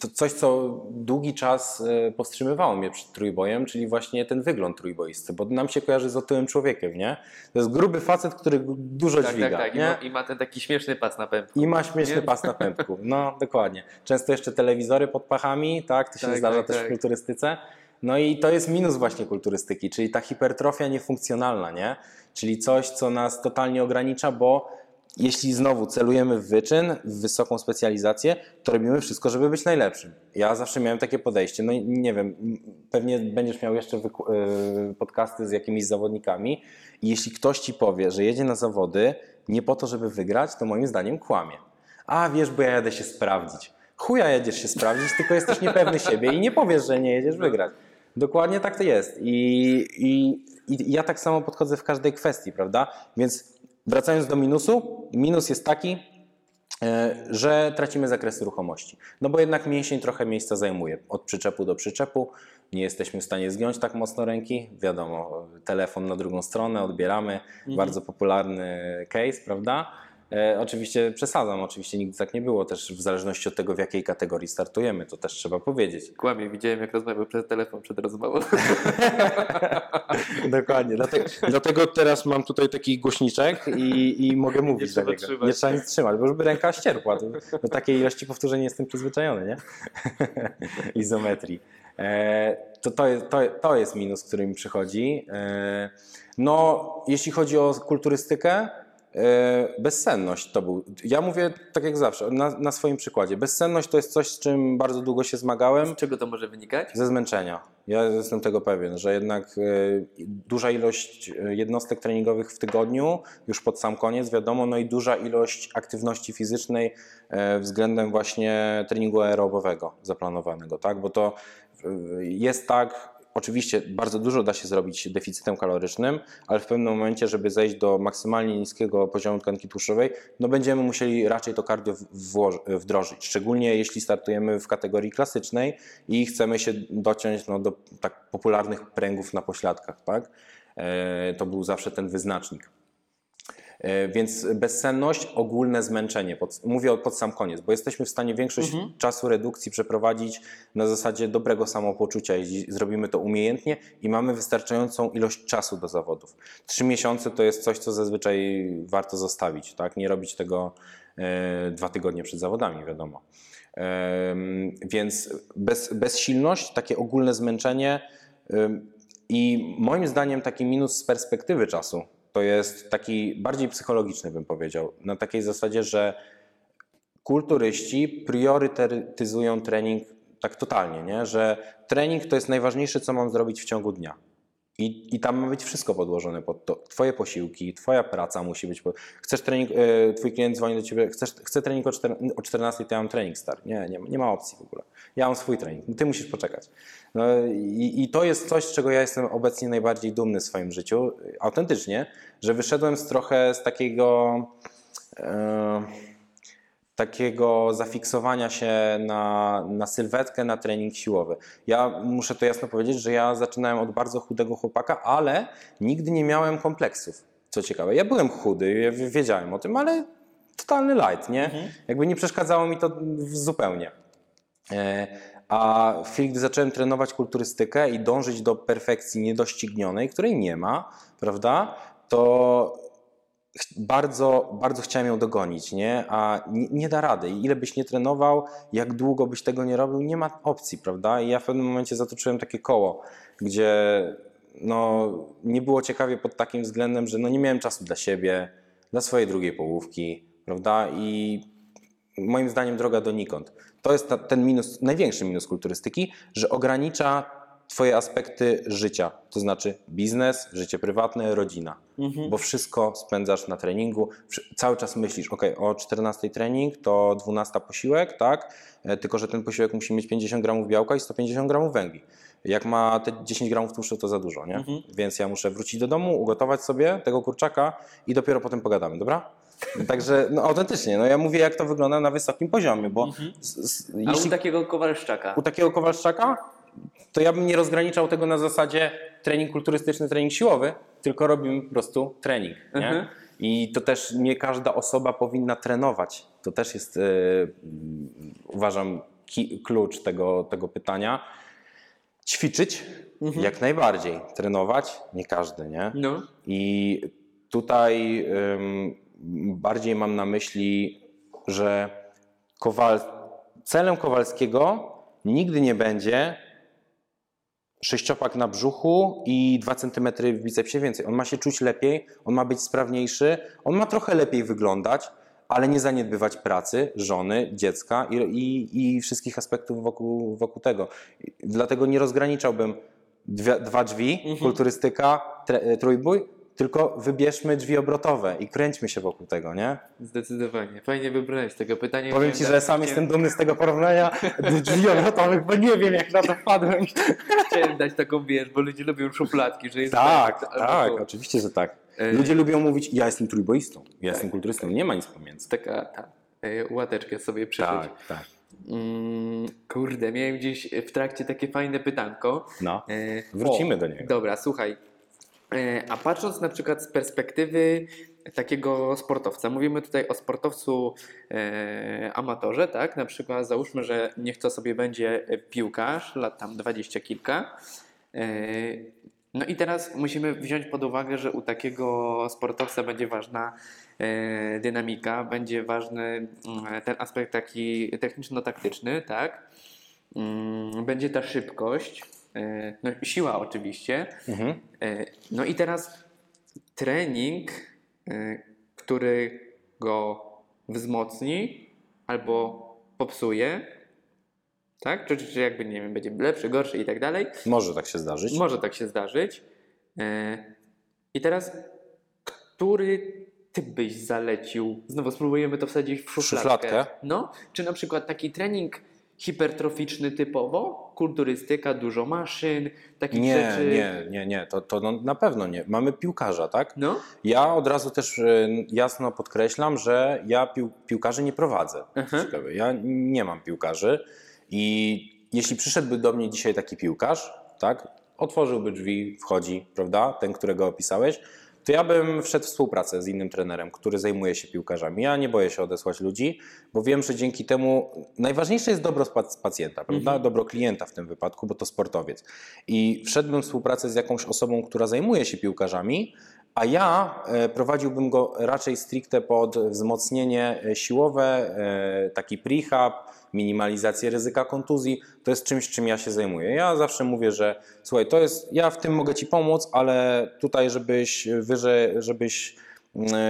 to coś, co długi czas e, powstrzymywało mnie przed trójbojem, czyli właśnie ten wygląd trójboisty, bo nam się kojarzy z otyłym człowiekiem, nie? To jest gruby facet, który dużo Tak, dźwiga, tak, tak. I nie? ma, I ma ten taki śmieszny pas na pępku. I ma śmieszny Nie? pas na pępku. No, dokładnie. Często jeszcze telewizory pod pachami, tak? To się Tak, zdarza tak, też tak. w kulturystyce. No i to jest minus właśnie kulturystyki, czyli ta hipertrofia niefunkcjonalna, nie? Czyli coś, co nas totalnie ogranicza, bo jeśli znowu celujemy w wyczyn, w wysoką specjalizację, to robimy wszystko, żeby być najlepszym. Ja zawsze miałem takie podejście. No nie wiem, pewnie będziesz miał jeszcze y, podcasty z jakimiś zawodnikami i jeśli ktoś ci powie, że jedzie na zawody nie po to, żeby wygrać, to moim zdaniem kłamie. A wiesz, bo ja jadę się sprawdzić. Chuja jedziesz się sprawdzić, tylko jesteś niepewny siebie i nie powiesz, że nie jedziesz wygrać. Dokładnie tak to jest. I, i, I ja tak samo podchodzę w każdej kwestii, prawda? Więc wracając do minusu, minus jest taki, e, że tracimy zakresy ruchomości. No bo jednak mięsień trochę miejsca zajmuje. Od przyczepu do przyczepu nie jesteśmy w stanie zgiąć tak mocno ręki. Wiadomo, telefon na drugą stronę odbieramy. Bardzo popularny case, prawda? E, oczywiście przesadzam, oczywiście nigdy tak nie było, też w zależności od tego, w jakiej kategorii startujemy, to też trzeba powiedzieć. Kłamie, widziałem jak rozmawiał przez telefon przed rozmową. Dokładnie, dlatego, dlatego teraz mam tutaj taki głośniczek i, i mogę mówić trzeba niego. trzymać. Nie trzeba nic trzymać, bo żeby ręka ścierpła. Do, takiej ilości powtórzeń nie jestem przyzwyczajony, nie? Izometrii. E, to, to, jest, to, to jest minus, który mi przychodzi. E, no, jeśli chodzi o kulturystykę, bezsenność to był. Ja mówię tak jak zawsze, na, na swoim przykładzie. Bezsenność to jest coś, z czym bardzo długo się zmagałem. Z czego to może wynikać? Ze zmęczenia. Ja jestem tego pewien, że jednak e, duża ilość e, jednostek treningowych w tygodniu, już pod sam koniec, wiadomo, no i duża ilość aktywności fizycznej e, względem właśnie treningu aerobowego zaplanowanego, tak? Bo to e, jest tak, oczywiście bardzo dużo da się zrobić deficytem kalorycznym, ale w pewnym momencie, żeby zejść do maksymalnie niskiego poziomu tkanki tłuszczowej, no będziemy musieli raczej to cardio włoż- wdrożyć, szczególnie jeśli startujemy w kategorii klasycznej i chcemy się dociąć no, do tak popularnych pręgów na pośladkach, tak? E, To był zawsze ten wyznacznik. E, Więc bezsenność, ogólne zmęczenie. Mówię pod sam koniec, bo jesteśmy w stanie większość czasu redukcji przeprowadzić na zasadzie dobrego samopoczucia, jeśli zrobimy to umiejętnie i mamy wystarczającą ilość czasu do zawodów. Trzy miesiące to jest coś, co zazwyczaj warto zostawić, tak? Nie robić tego e, dwa tygodnie przed zawodami, wiadomo. Więc bez, bezsilność, takie ogólne zmęczenie i moim zdaniem taki minus z perspektywy czasu to jest taki bardziej psychologiczny, bym powiedział. Na takiej zasadzie, że kulturyści priorytetyzują trening tak totalnie, nie? że trening to jest najważniejsze, co mam zrobić w ciągu dnia. I, I tam ma być wszystko podłożone pod to. Twoje posiłki, twoja praca musi być. Pod... Chcesz trening, e, twój klient dzwoni do ciebie, chcesz, chcę trening o, czter, o 14, to ja mam trening stary. Nie, nie, nie ma opcji w ogóle. Ja mam swój trening, ty musisz poczekać. No, i, I to jest coś, z czego ja jestem obecnie najbardziej dumny w swoim życiu, autentycznie, że wyszedłem z trochę z takiego. E, takiego zafiksowania się na, na sylwetkę, na trening siłowy. Ja muszę to jasno powiedzieć, że ja zaczynałem od bardzo chudego chłopaka, ale nigdy nie miałem kompleksów. Co ciekawe, ja byłem chudy, ja wiedziałem o tym, ale totalny light, nie? Jakby nie przeszkadzało mi to zupełnie. E, A w chwili, gdy zacząłem trenować kulturystykę i dążyć do perfekcji niedoścignionej, której nie ma, prawda, to bardzo, bardzo chciałem ją dogonić, nie? a nie, nie da rady. I ile byś nie trenował, jak długo byś tego nie robił, nie ma opcji, prawda? I ja w pewnym momencie zatoczyłem takie koło, gdzie no, nie było ciekawie pod takim względem, że no, nie miałem czasu dla siebie, dla swojej drugiej połówki, prawda? I moim zdaniem droga donikąd. To jest ta, ten minus, największy minus kulturystyki, że ogranicza Twoje aspekty życia, to znaczy biznes, życie prywatne, rodzina, bo wszystko spędzasz na treningu, cały czas myślisz, ok, o 14 trening to 12 posiłek, tak, E, tylko że ten posiłek musi mieć 50 gramów białka i 150 gramów węgli. Jak ma te 10 gramów tłuszczu, to za dużo, nie? Więc ja muszę wrócić do domu, ugotować sobie tego kurczaka i dopiero potem pogadamy, dobra? Także no, autentycznie, no ja mówię jak to wygląda na wysokim poziomie, bo s- s- A jeśli u takiego Kowalszczaka? u takiego Kowalszczaka, to ja bym nie rozgraniczał tego na zasadzie trening kulturystyczny, trening siłowy, tylko robimy po prostu trening. Mhm. I to też nie każda osoba powinna trenować. To też jest, mm, uważam, ki- klucz tego, tego pytania. Ćwiczyć jak najbardziej, trenować nie każdy, nie? No. I tutaj bardziej mam na myśli, że Kowal, celem Kowalskiego nigdy nie będzie sześciopak na brzuchu i 2 cm w bicepsie więcej. On ma się czuć lepiej, on ma być sprawniejszy, on ma trochę lepiej wyglądać, ale nie zaniedbywać pracy, żony, dziecka i, i, i wszystkich aspektów wokół, wokół tego. Dlatego nie rozgraniczałbym dwie, dwa drzwi, kulturystyka, tre, trójbój, tylko wybierzmy drzwi obrotowe i kręćmy się wokół tego, nie? Zdecydowanie. Fajnie wybrałeś tego pytania. Powiem Ci, że sam jestem dumny z tego porównania drzwi obrotowych, bo nie wiem jak na to wpadłem. Chciałem dać taką, wiesz, bo ludzie lubią szufladki, że jest Tak, tak, to- oczywiście, że tak. E, Ludzie lubią mówić, ja jestem trójboistą, ja jestem kulturystą, nie ma nic pomiędzy. Taka ta, e, łateczkę sobie przyszyć. Tak, tak. Mm, kurde, miałem gdzieś w trakcie takie fajne pytanko. No, E, wrócimy o, do niego. Dobra, słuchaj. E, A patrząc na przykład z perspektywy takiego sportowca, mówimy tutaj o sportowcu e, amatorze, tak? Na przykład załóżmy, że niech to sobie będzie piłkarz, lat tam dwadzieścia kilka. E, no i teraz musimy wziąć pod uwagę, że u takiego sportowca będzie ważna e, dynamika, będzie ważny mm, ten aspekt taki techniczno-taktyczny, tak? Mm, Będzie ta szybkość, no, siła oczywiście. Mhm. E, No i teraz trening, e, który go wzmocni albo popsuje, tak? Czy, czy, jakby, nie wiem, będzie lepszy, gorszy i tak dalej. Może tak się zdarzyć. Może tak się zdarzyć. E, I teraz, który typ byś zalecił? Znowu spróbujemy to wsadzić w szufladkę. szufladkę? No, czy na przykład taki trening hipertroficzny typowo, kulturystyka, dużo maszyn, takich Nie, rzeczy. nie, nie, nie, to, to no, na pewno nie. Mamy piłkarza, tak? No, Ja od razu też e, jasno podkreślam, że ja pił, piłkarzy nie prowadzę. Ciekawe. Ja nie mam piłkarzy i jeśli przyszedłby do mnie dzisiaj taki piłkarz, tak, otworzyłby drzwi, wchodzi, prawda, ten, którego opisałeś, to ja bym wszedł w współpracę z innym trenerem, który zajmuje się piłkarzami. Ja nie boję się odesłać ludzi, bo wiem, że dzięki temu najważniejsze jest dobro pac- pacjenta, prawda? Dobro klienta w tym wypadku, bo to sportowiec. I wszedłbym w współpracę z jakąś osobą, która zajmuje się piłkarzami, a ja e, prowadziłbym go raczej stricte pod wzmocnienie e, siłowe, e, taki prehab, minimalizację ryzyka kontuzji. To jest czymś, czym ja się zajmuję. Ja zawsze mówię, że słuchaj, to jest, ja w tym mogę Ci pomóc, ale tutaj, żebyś wyżej, żebyś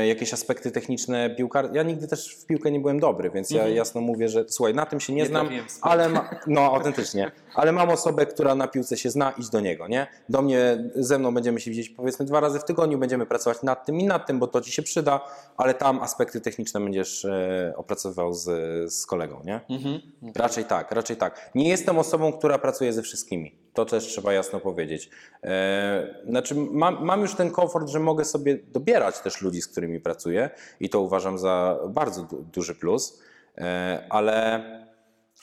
jakieś aspekty techniczne piłkar. Ja nigdy też w piłkę nie byłem dobry, więc ja jasno mówię, że słuchaj, na tym się nie, Nie znam, ale ma, no autentycznie, ale mam osobę, która na piłce się zna, idź do niego, nie? Do mnie, ze mną będziemy się widzieć powiedzmy dwa razy w tygodniu, będziemy pracować nad tym i nad tym, bo to Ci się przyda, ale tam aspekty techniczne będziesz e, opracowywał z, z kolegą, nie? mhm. Raczej tak, raczej tak. Nie jestem osobą, która pracuje ze wszystkimi. To też trzeba jasno powiedzieć. E, znaczy, mam, mam już ten komfort, że mogę sobie dobierać też ludzi, z którymi pracuję i to uważam za bardzo du- duży plus, e, ale,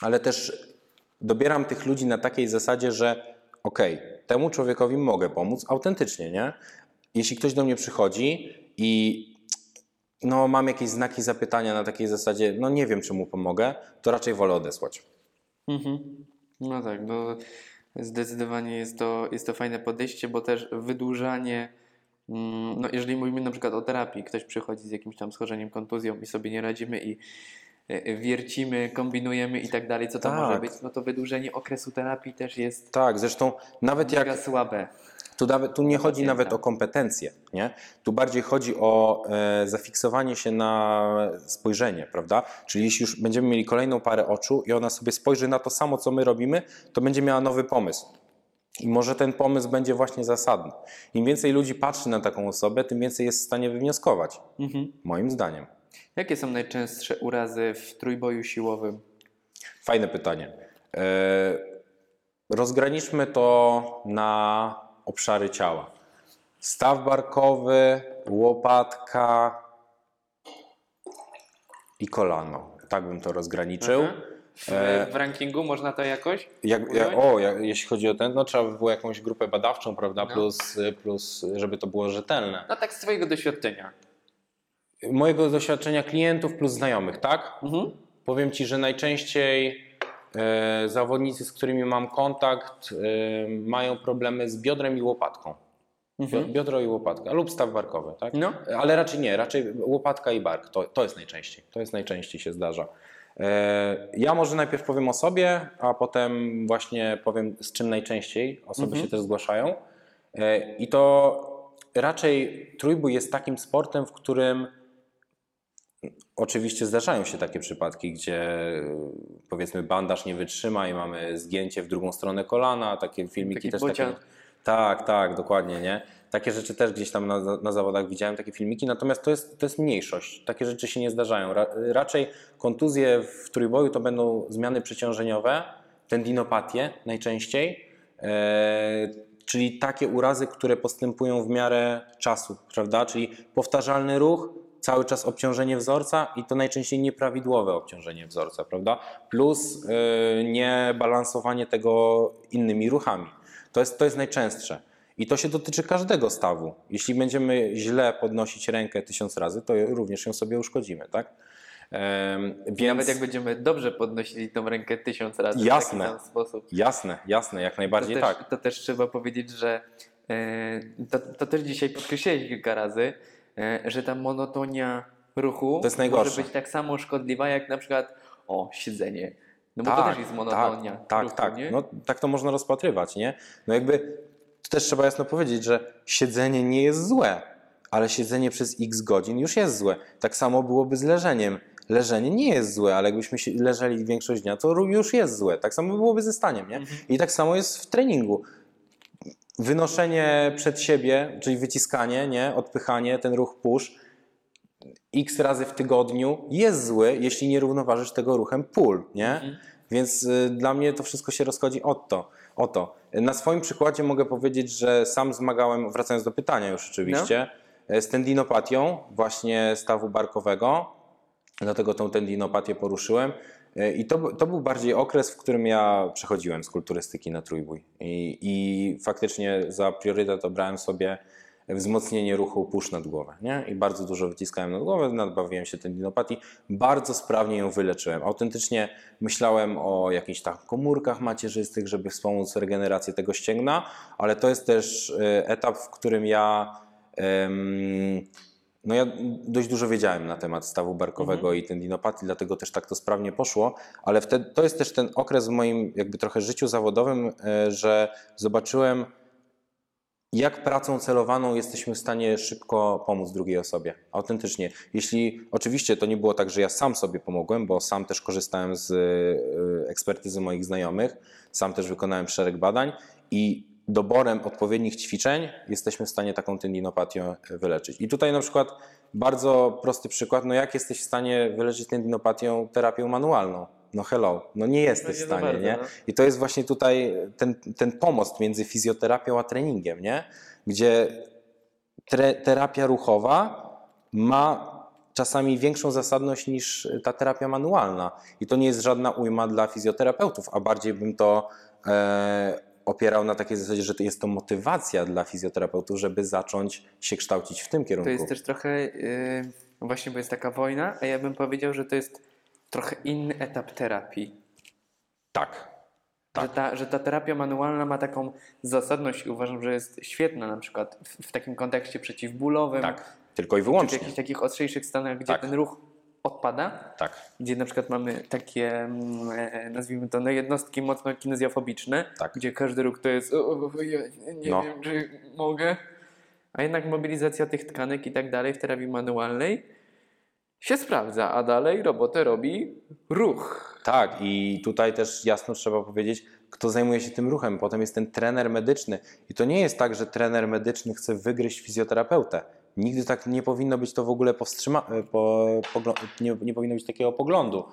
ale też dobieram tych ludzi na takiej zasadzie, że okej, temu człowiekowi mogę pomóc autentycznie, nie? Jeśli ktoś do mnie przychodzi i no, mam jakieś znaki zapytania na takiej zasadzie, no nie wiem, czy mu pomogę, to raczej wolę odesłać. Mhm. No tak, no zdecydowanie jest to, jest to fajne podejście, bo też wydłużanie, mm, no jeżeli mówimy na przykład o terapii, ktoś przychodzi z jakimś tam schorzeniem, kontuzją i sobie nie radzimy i e, wiercimy, kombinujemy i tak dalej, co to Tak. może być, no to wydłużenie okresu terapii też jest Tak, zresztą nawet jak słabe. Tu, nawet, tu nie chodzi nawet o kompetencje, nie? Tu bardziej chodzi o e, zafiksowanie się na spojrzenie, prawda? Czyli jeśli już będziemy mieli kolejną parę oczu i ona sobie spojrzy na to samo, co my robimy, to będzie miała nowy pomysł. I może ten pomysł będzie właśnie zasadny. Im więcej ludzi patrzy na taką osobę, tym więcej jest w stanie wywnioskować, Mhm. moim zdaniem. Jakie są najczęstsze urazy w trójboju siłowym? Fajne pytanie. E, rozgraniczmy to na obszary ciała. Staw barkowy, łopatka i kolano. Tak bym to rozgraniczył. Mhm. w, E, w rankingu? Można to jakoś? Jak, o, jak, jeśli chodzi o ten, no trzeba by było jakąś grupę badawczą, prawda, No. plus, plus, żeby to było rzetelne. No tak z twojego doświadczenia. Mojego doświadczenia klientów plus znajomych, tak? Mhm. Powiem Ci, że najczęściej zawodnicy, z którymi mam kontakt, e, mają problemy z biodrem i łopatką. Mhm. Biodro i łopatka, lub staw barkowy, tak? No. Ale raczej nie, raczej łopatka i bark, to, to jest najczęściej, to jest najczęściej się zdarza. E, Ja może najpierw powiem o sobie, a potem właśnie powiem z czym najczęściej osoby Mhm. się też zgłaszają. E, I to raczej trójbój jest takim sportem, w którym Oczywiście zdarzają się takie przypadki, gdzie y, powiedzmy bandaż nie wytrzyma i mamy zgięcie w drugą stronę kolana, takie filmiki Taki też takie. Tak, tak, dokładnie, nie? Takie rzeczy też gdzieś tam na, na zawodach widziałem, takie filmiki, natomiast to jest, to jest mniejszość. Takie rzeczy się nie zdarzają. Ra, raczej kontuzje w trójboju to będą zmiany przeciążeniowe, tendinopatie najczęściej, e, czyli takie urazy, które postępują w miarę czasu, prawda? Czyli powtarzalny ruch, cały czas obciążenie wzorca i to najczęściej nieprawidłowe obciążenie wzorca, prawda? Plus yy, niebalansowanie tego innymi ruchami. To jest, to jest najczęstsze. I to się dotyczy każdego stawu. Jeśli będziemy źle podnosić rękę tysiąc razy, to również ją sobie uszkodzimy, tak? Więc... Nawet jak będziemy dobrze podnosili tą rękę tysiąc razy Jasne. w taki sam sposób. jasne, jasne, jak najbardziej to też, tak. To też trzeba powiedzieć, że e, to, to też dzisiaj podkreśliłeś kilka razy, że ta monotonia ruchu może być tak samo szkodliwa jak na przykład o, siedzenie. No bo to też jest monotonia Tak, tak, ruchu, tak. No, tak to można rozpatrywać, nie? No jakby to też trzeba jasno powiedzieć, że siedzenie nie jest złe, ale siedzenie przez x godzin już jest złe. Tak samo byłoby z leżeniem. Leżenie nie jest złe, ale jakbyśmy leżeli większość dnia, to już jest złe. Tak samo byłoby ze staniem, nie? Mhm. I tak samo jest w treningu. Wynoszenie przed siebie, czyli wyciskanie, nie? odpychanie, ten ruch push, x razy w tygodniu jest zły, jeśli nie równoważysz tego ruchem pull, nie? Mhm. Więc y, dla mnie to wszystko się rozchodzi o to, o to. Na swoim przykładzie mogę powiedzieć, że sam zmagałem, wracając do pytania już oczywiście, z tendinopatią właśnie stawu barkowego, dlatego tą tendinopatię poruszyłem. Y, I to, to był bardziej okres, w którym ja przechodziłem z kulturystyki na trójbój. I, I faktycznie za priorytet obrałem sobie wzmocnienie ruchu push nad głowę. Nie? I bardzo dużo wyciskałem nad głowę, nadbawiłem się tendinopatii. Bardzo sprawnie ją wyleczyłem. Autentycznie myślałem o jakichś tam komórkach macierzystych, żeby wspomóc regenerację tego ścięgna, ale to jest też e, etap, w którym ja no ja dość dużo wiedziałem na temat stawu barkowego i tendinopatii, dlatego też tak to sprawnie poszło, ale wtedy, to jest też ten okres w moim jakby trochę życiu zawodowym, e, że zobaczyłem jak pracą celowaną jesteśmy w stanie szybko pomóc drugiej osobie. Autentycznie. Jeśli oczywiście to nie było tak, że ja sam sobie pomogłem, bo sam też korzystałem z y, ekspertyzy moich znajomych, sam też wykonałem szereg badań i doborem odpowiednich ćwiczeń jesteśmy w stanie taką tendinopatię wyleczyć. I tutaj na przykład bardzo prosty przykład, no jak jesteś w stanie wyleczyć tendinopatię terapią manualną? No hello, no nie jesteś No w za stanie, nie? no. I to jest właśnie tutaj ten, ten pomost między fizjoterapią a treningiem, nie? Gdzie tre, terapia ruchowa ma czasami większą zasadność niż ta terapia manualna. I to nie jest żadna ujma dla fizjoterapeutów, a bardziej bym to e, opierał na takiej zasadzie, że to jest to motywacja dla fizjoterapeutów, żeby zacząć się kształcić w tym kierunku. To jest też trochę, yy, właśnie bo jest taka wojna, a ja bym powiedział, że to jest trochę inny etap terapii. Tak. Że, ta, że ta terapia manualna ma taką zasadność i uważam, że jest świetna na przykład w, w takim kontekście przeciwbólowym, Tak. Tylko i czy w wyłącznie. jakichś takich ostrzejszych stanach, gdzie Tak. ten ruch odpada, Tak. gdzie na przykład mamy takie, mm, e, nazwijmy to, no jednostki mocno kinezjofobiczne, Tak. gdzie każdy ruch to jest, o, o, o, ja nie No. wiem, czy mogę, a jednak mobilizacja tych tkanek i tak dalej w terapii manualnej się sprawdza, a dalej robotę robi ruch. Tak, i tutaj też jasno trzeba powiedzieć, kto zajmuje się tym ruchem. Potem jest ten trener medyczny. I to nie jest tak, że trener medyczny chce wygryźć fizjoterapeutę. Nigdy tak nie powinno być to w ogóle powstrzyma... Po, poglo... nie, nie powinno być takiego poglądu.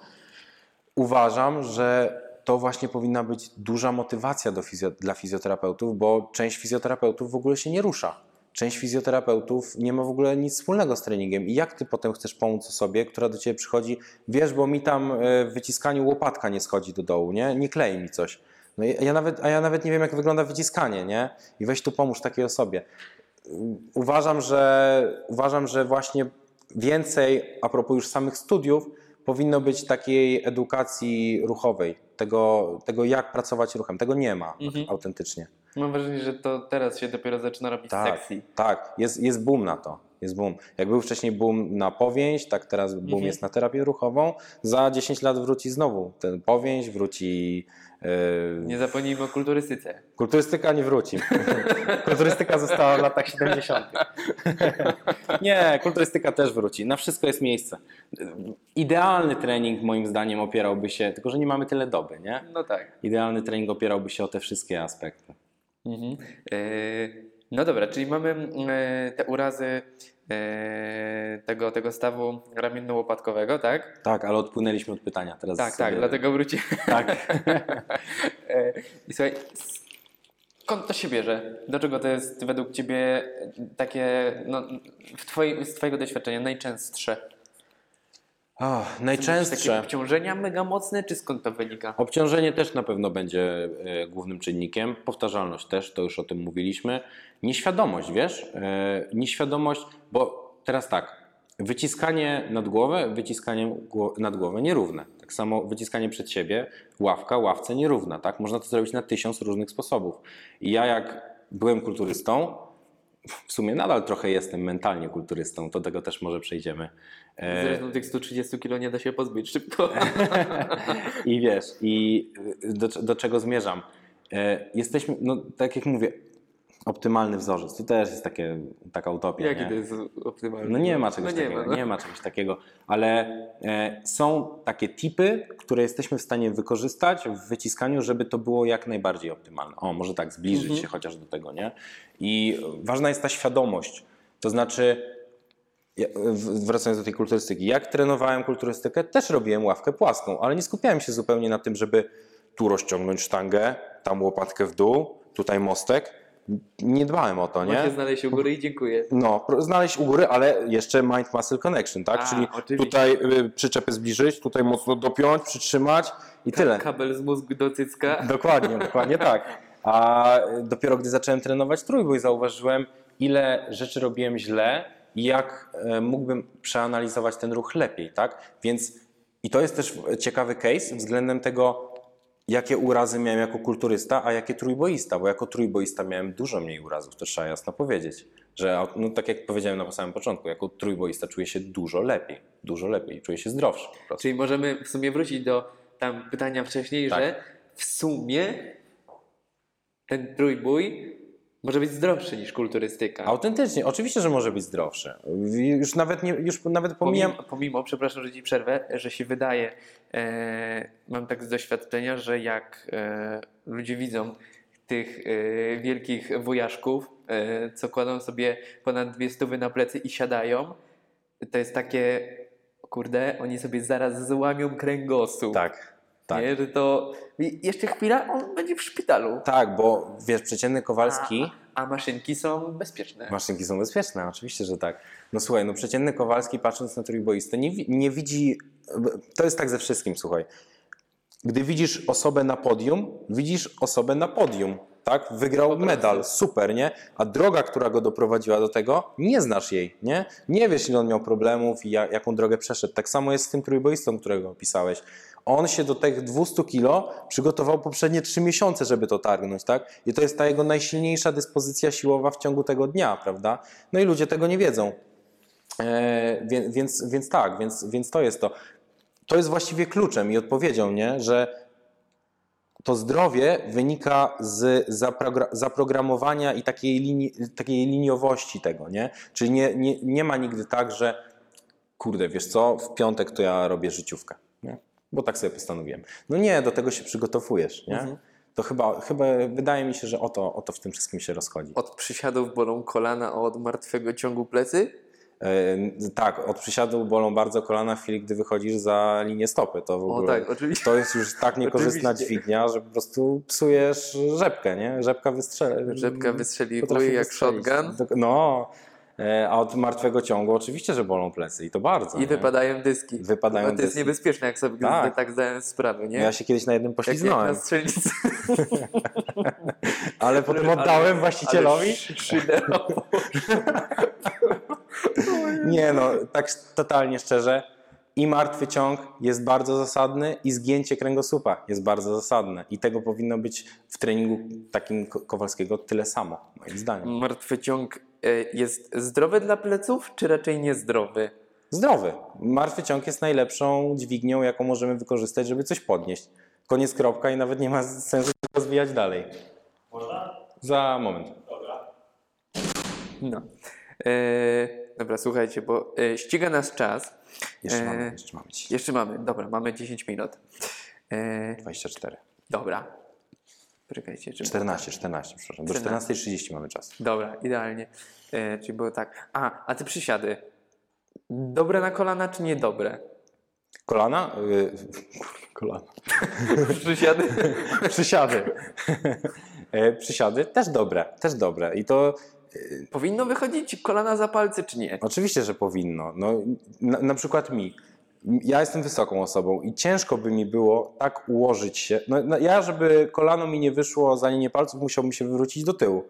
Uważam, że to właśnie powinna być duża motywacja fizjo... dla fizjoterapeutów, bo część fizjoterapeutów w ogóle się nie rusza. Część fizjoterapeutów nie ma w ogóle nic wspólnego z treningiem. I jak ty potem chcesz pomóc osobie, która do ciebie przychodzi, wiesz, bo mi tam e, w wyciskaniu łopatka nie schodzi do dołu, nie? Nie klei mi coś. No ja nawet, a ja nawet nie wiem, jak wygląda wyciskanie, nie? I weź tu pomóż takiej osobie. Uważam, że, uważam, że właśnie więcej, a propos już samych studiów, powinno być takiej edukacji ruchowej, tego, tego jak pracować ruchem. Tego nie ma Mhm. autentycznie. Mam wrażenie, że to teraz się dopiero zaczyna robić Tak, sexy. tak, jest, jest boom na to. Jest boom. Jak był wcześniej boom na powięź, tak teraz boom Mhm. jest na terapię ruchową. Za 10 lat wróci znowu ten powięź, wróci. Yy, Nie zapomnijmy o kulturystyce. Kulturystyka nie wróci. Kulturystyka została w latach 70. nie, kulturystyka też wróci. Na wszystko jest miejsce. Idealny trening moim zdaniem opierałby się, tylko że nie mamy tyle doby, nie? No tak. Idealny trening opierałby się o te wszystkie aspekty. Mhm. E, no dobra, czyli mamy e, te urazy tego, tego stawu ramienno-łopatkowego, tak? Tak, ale odpłynęliśmy od pytania. Teraz Tak, tak, dlatego wrócimy. Tak. E, I słuchaj, skąd to się bierze? Dlaczego to jest według Ciebie takie, no, w twoi, z Twojego doświadczenia najczęstsze? O, Takie najczęstsze. obciążenia mega mocne, czy skąd to wynika? Obciążenie też na pewno będzie e, głównym czynnikiem. Powtarzalność też, to już o tym mówiliśmy. Nieświadomość, wiesz? E, Nieświadomość, bo teraz tak, wyciskanie nad głowę, wyciskanie nad głowę nierówne. Tak samo wyciskanie przed siebie, ławka, ławce nierówna, tak? Można to zrobić na tysiąc różnych sposobów. I ja jak byłem kulturystą, w sumie nadal trochę jestem mentalnie kulturystą, do tego też może przejdziemy. E, Zresztą tych 130 kilo nie da się pozbyć szybko. I wiesz, i do, do czego zmierzam? E, Jesteśmy, no tak jak mówię, optymalny wzorzec. To też jest takie, taka utopia. Jaki nie? to jest optymalny? No nie ma czegoś no nie takiego, ma, no. nie ma czegoś takiego, ale e, są takie tipy, które jesteśmy w stanie wykorzystać w wyciskaniu, żeby to było jak najbardziej optymalne. O, może tak, zbliżyć Mhm. się chociaż do tego, nie? I ważna jest ta świadomość. To znaczy, wracając do tej kulturystyki, jak trenowałem kulturystykę, też robiłem ławkę płaską, ale nie skupiałem się zupełnie na tym, żeby tu rozciągnąć sztangę, tam łopatkę w dół, tutaj mostek. Nie dbałem o to, nie? znaleźć u góry i dziękuję. No, znaleźć u góry, ale jeszcze mind-muscle connection, tak? A, Czyli oczywiście. tutaj y, przyczepy zbliżyć, tutaj mocno dopiąć, przytrzymać i tyle. Kabel z mózgu do cycka. Dokładnie, dokładnie tak. A dopiero gdy zacząłem trenować trójbój, zauważyłem, ile rzeczy robiłem źle i jak e, mógłbym przeanalizować ten ruch lepiej, tak? Więc i to jest też ciekawy case względem tego, jakie urazy miałem jako kulturysta, a jakie trójboista, bo jako trójboista miałem dużo mniej urazów, to trzeba jasno powiedzieć. Że, no, tak jak powiedziałem na samym początku, jako trójboista czuję się dużo lepiej, dużo lepiej, czuję się zdrowszy. Czyli możemy w sumie wrócić do tam pytania wcześniej, Tak. że w sumie ten trójbój może być zdrowszy niż kulturystyka. Autentycznie, oczywiście, że może być zdrowszy. Już nawet, nie, już nawet pomijam. Pomimo, pomimo, przepraszam, że ci przerwę, że się wydaje, e, mam tak z doświadczenia, że jak e, ludzie widzą tych e, wielkich wujaszków, e, co kładą sobie ponad dwie stówy na plecy i siadają, to jest takie, kurde, oni sobie zaraz złamią kręgosłup. Tak, tak. Nie, że to jeszcze chwila, on będzie w szpitalu. Tak, bo wiesz, przeciętny Kowalski. A, a maszynki są bezpieczne. Maszynki są bezpieczne, oczywiście, że tak. No słuchaj, no przeciętny Kowalski patrząc na trójboistę nie, nie widzi. To jest tak ze wszystkim, słuchaj. Gdy widzisz osobę na podium, widzisz osobę na podium. Tak? Wygrał medal, super, nie? A droga, która go doprowadziła do tego, nie znasz jej, nie? Nie wiesz, ile on miał problemów i ja, jaką drogę przeszedł. Tak samo jest z tym trójboistą, którego opisałeś. On się do tych 200 kilo przygotował poprzednie 3 miesiące, żeby to targnąć, tak? I to jest ta jego najsilniejsza dyspozycja siłowa w ciągu tego dnia, prawda? No i ludzie tego nie wiedzą. E, więc, więc, więc tak, więc, więc to jest to. To jest właściwie kluczem i odpowiedzią, nie? że to zdrowie wynika z zaprogra- zaprogramowania i takiej, linii, takiej liniowości tego, nie? Czyli nie, nie, nie ma nigdy tak, że kurde, wiesz co, w piątek to ja robię życiówkę? Bo tak sobie postanowiłem. No nie, do tego się przygotowujesz, nie? Mhm. To chyba, chyba wydaje mi się, że o to, o to w tym wszystkim się rozchodzi. Od przysiadów bolą kolana, a od martwego ciągu plecy? E, tak, od przysiadu bolą bardzo kolana w chwili, gdy wychodzisz za linię stopy. To w O ogóle tak, oczywiście. to jest już tak niekorzystna dźwignia, że po prostu psujesz rzepkę, nie? Rzepka wystrzeli. Rzepka wystrzeliwuje jak wystrzelić. shotgun No, a od martwego ciągu oczywiście, że bolą plecy i to bardzo. i nie? wypadają dyski. Wypadają A to jest dyski. niebezpieczne, jak sobie Tak. tak, zdałem sprawę, nie? Ja się kiedyś na jednym jak, jak poślizgnąłem, na strzelnicy. ale potem oddałem właścicielowi. Ale sz- szyderowo. Nie no, tak totalnie szczerze. I martwy ciąg jest bardzo zasadny, i zgięcie kręgosłupa jest bardzo zasadne. I tego powinno być w treningu takim Ko- Kowalskiego tyle samo, moim zdaniem. Martwy ciąg e, jest zdrowy dla pleców, czy raczej niezdrowy? Zdrowy. Martwy ciąg jest najlepszą dźwignią, jaką możemy wykorzystać, żeby coś podnieść. Koniec, kropka i nawet nie ma sensu rozwijać dalej. Można? Za moment. Dobra. No. E, dobra, słuchajcie, bo e, ściga nas czas. Jeszcze E, mamy, jeszcze mamy. Jeszcze mamy, dobra, mamy 10 minut. E, 24. dobra. Czekajcie, czy... 14, 14, przepraszam. Do 14. 14.30 mamy czas. Dobra, idealnie. E, czyli było tak. A, a te przysiady. Dobre na kolana, czy niedobre? Kolana? Yy, kolana. Przysiady. Przysiady. E, Przysiady też dobre, też dobre. I to Powinno wychodzić kolana za palce, czy nie? oczywiście, że powinno. No, na, na przykład mi. Ja jestem wysoką osobą i ciężko by mi było tak ułożyć się. No, no, ja, żeby kolano mi nie wyszło za linię palców, musiałbym się wywrócić do tyłu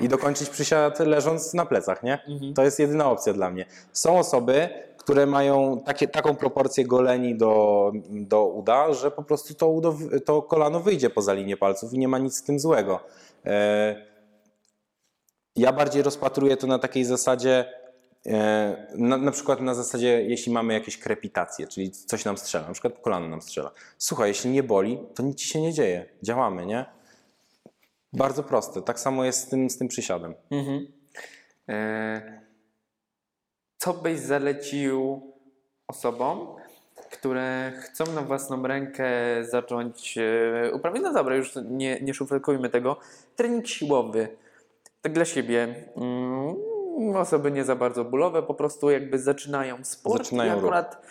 i dokończyć przysiad leżąc na plecach, nie? To jest jedyna opcja dla mnie. Są osoby, które mają takie, taką proporcję goleni do, do uda, że po prostu to, udo, to kolano wyjdzie poza linię palców i nie ma nic z tym złego. E, ja bardziej rozpatruję to na takiej zasadzie, e, na, na przykład na zasadzie, jeśli mamy jakieś krepitacje, czyli coś nam strzela, na przykład kolano nam strzela. Słuchaj, jeśli nie boli, to nic ci się nie dzieje. Działamy, nie? Bardzo proste. Tak samo jest z tym, z tym przysiadem. Mhm. E, co byś zalecił osobom, które chcą na własną rękę zacząć e, uprawiać, no dobra, już nie, nie tego, trening siłowy, tak dla siebie. Mm, osoby nie za bardzo bólowe, po prostu jakby zaczynają sport Zaczynają i akurat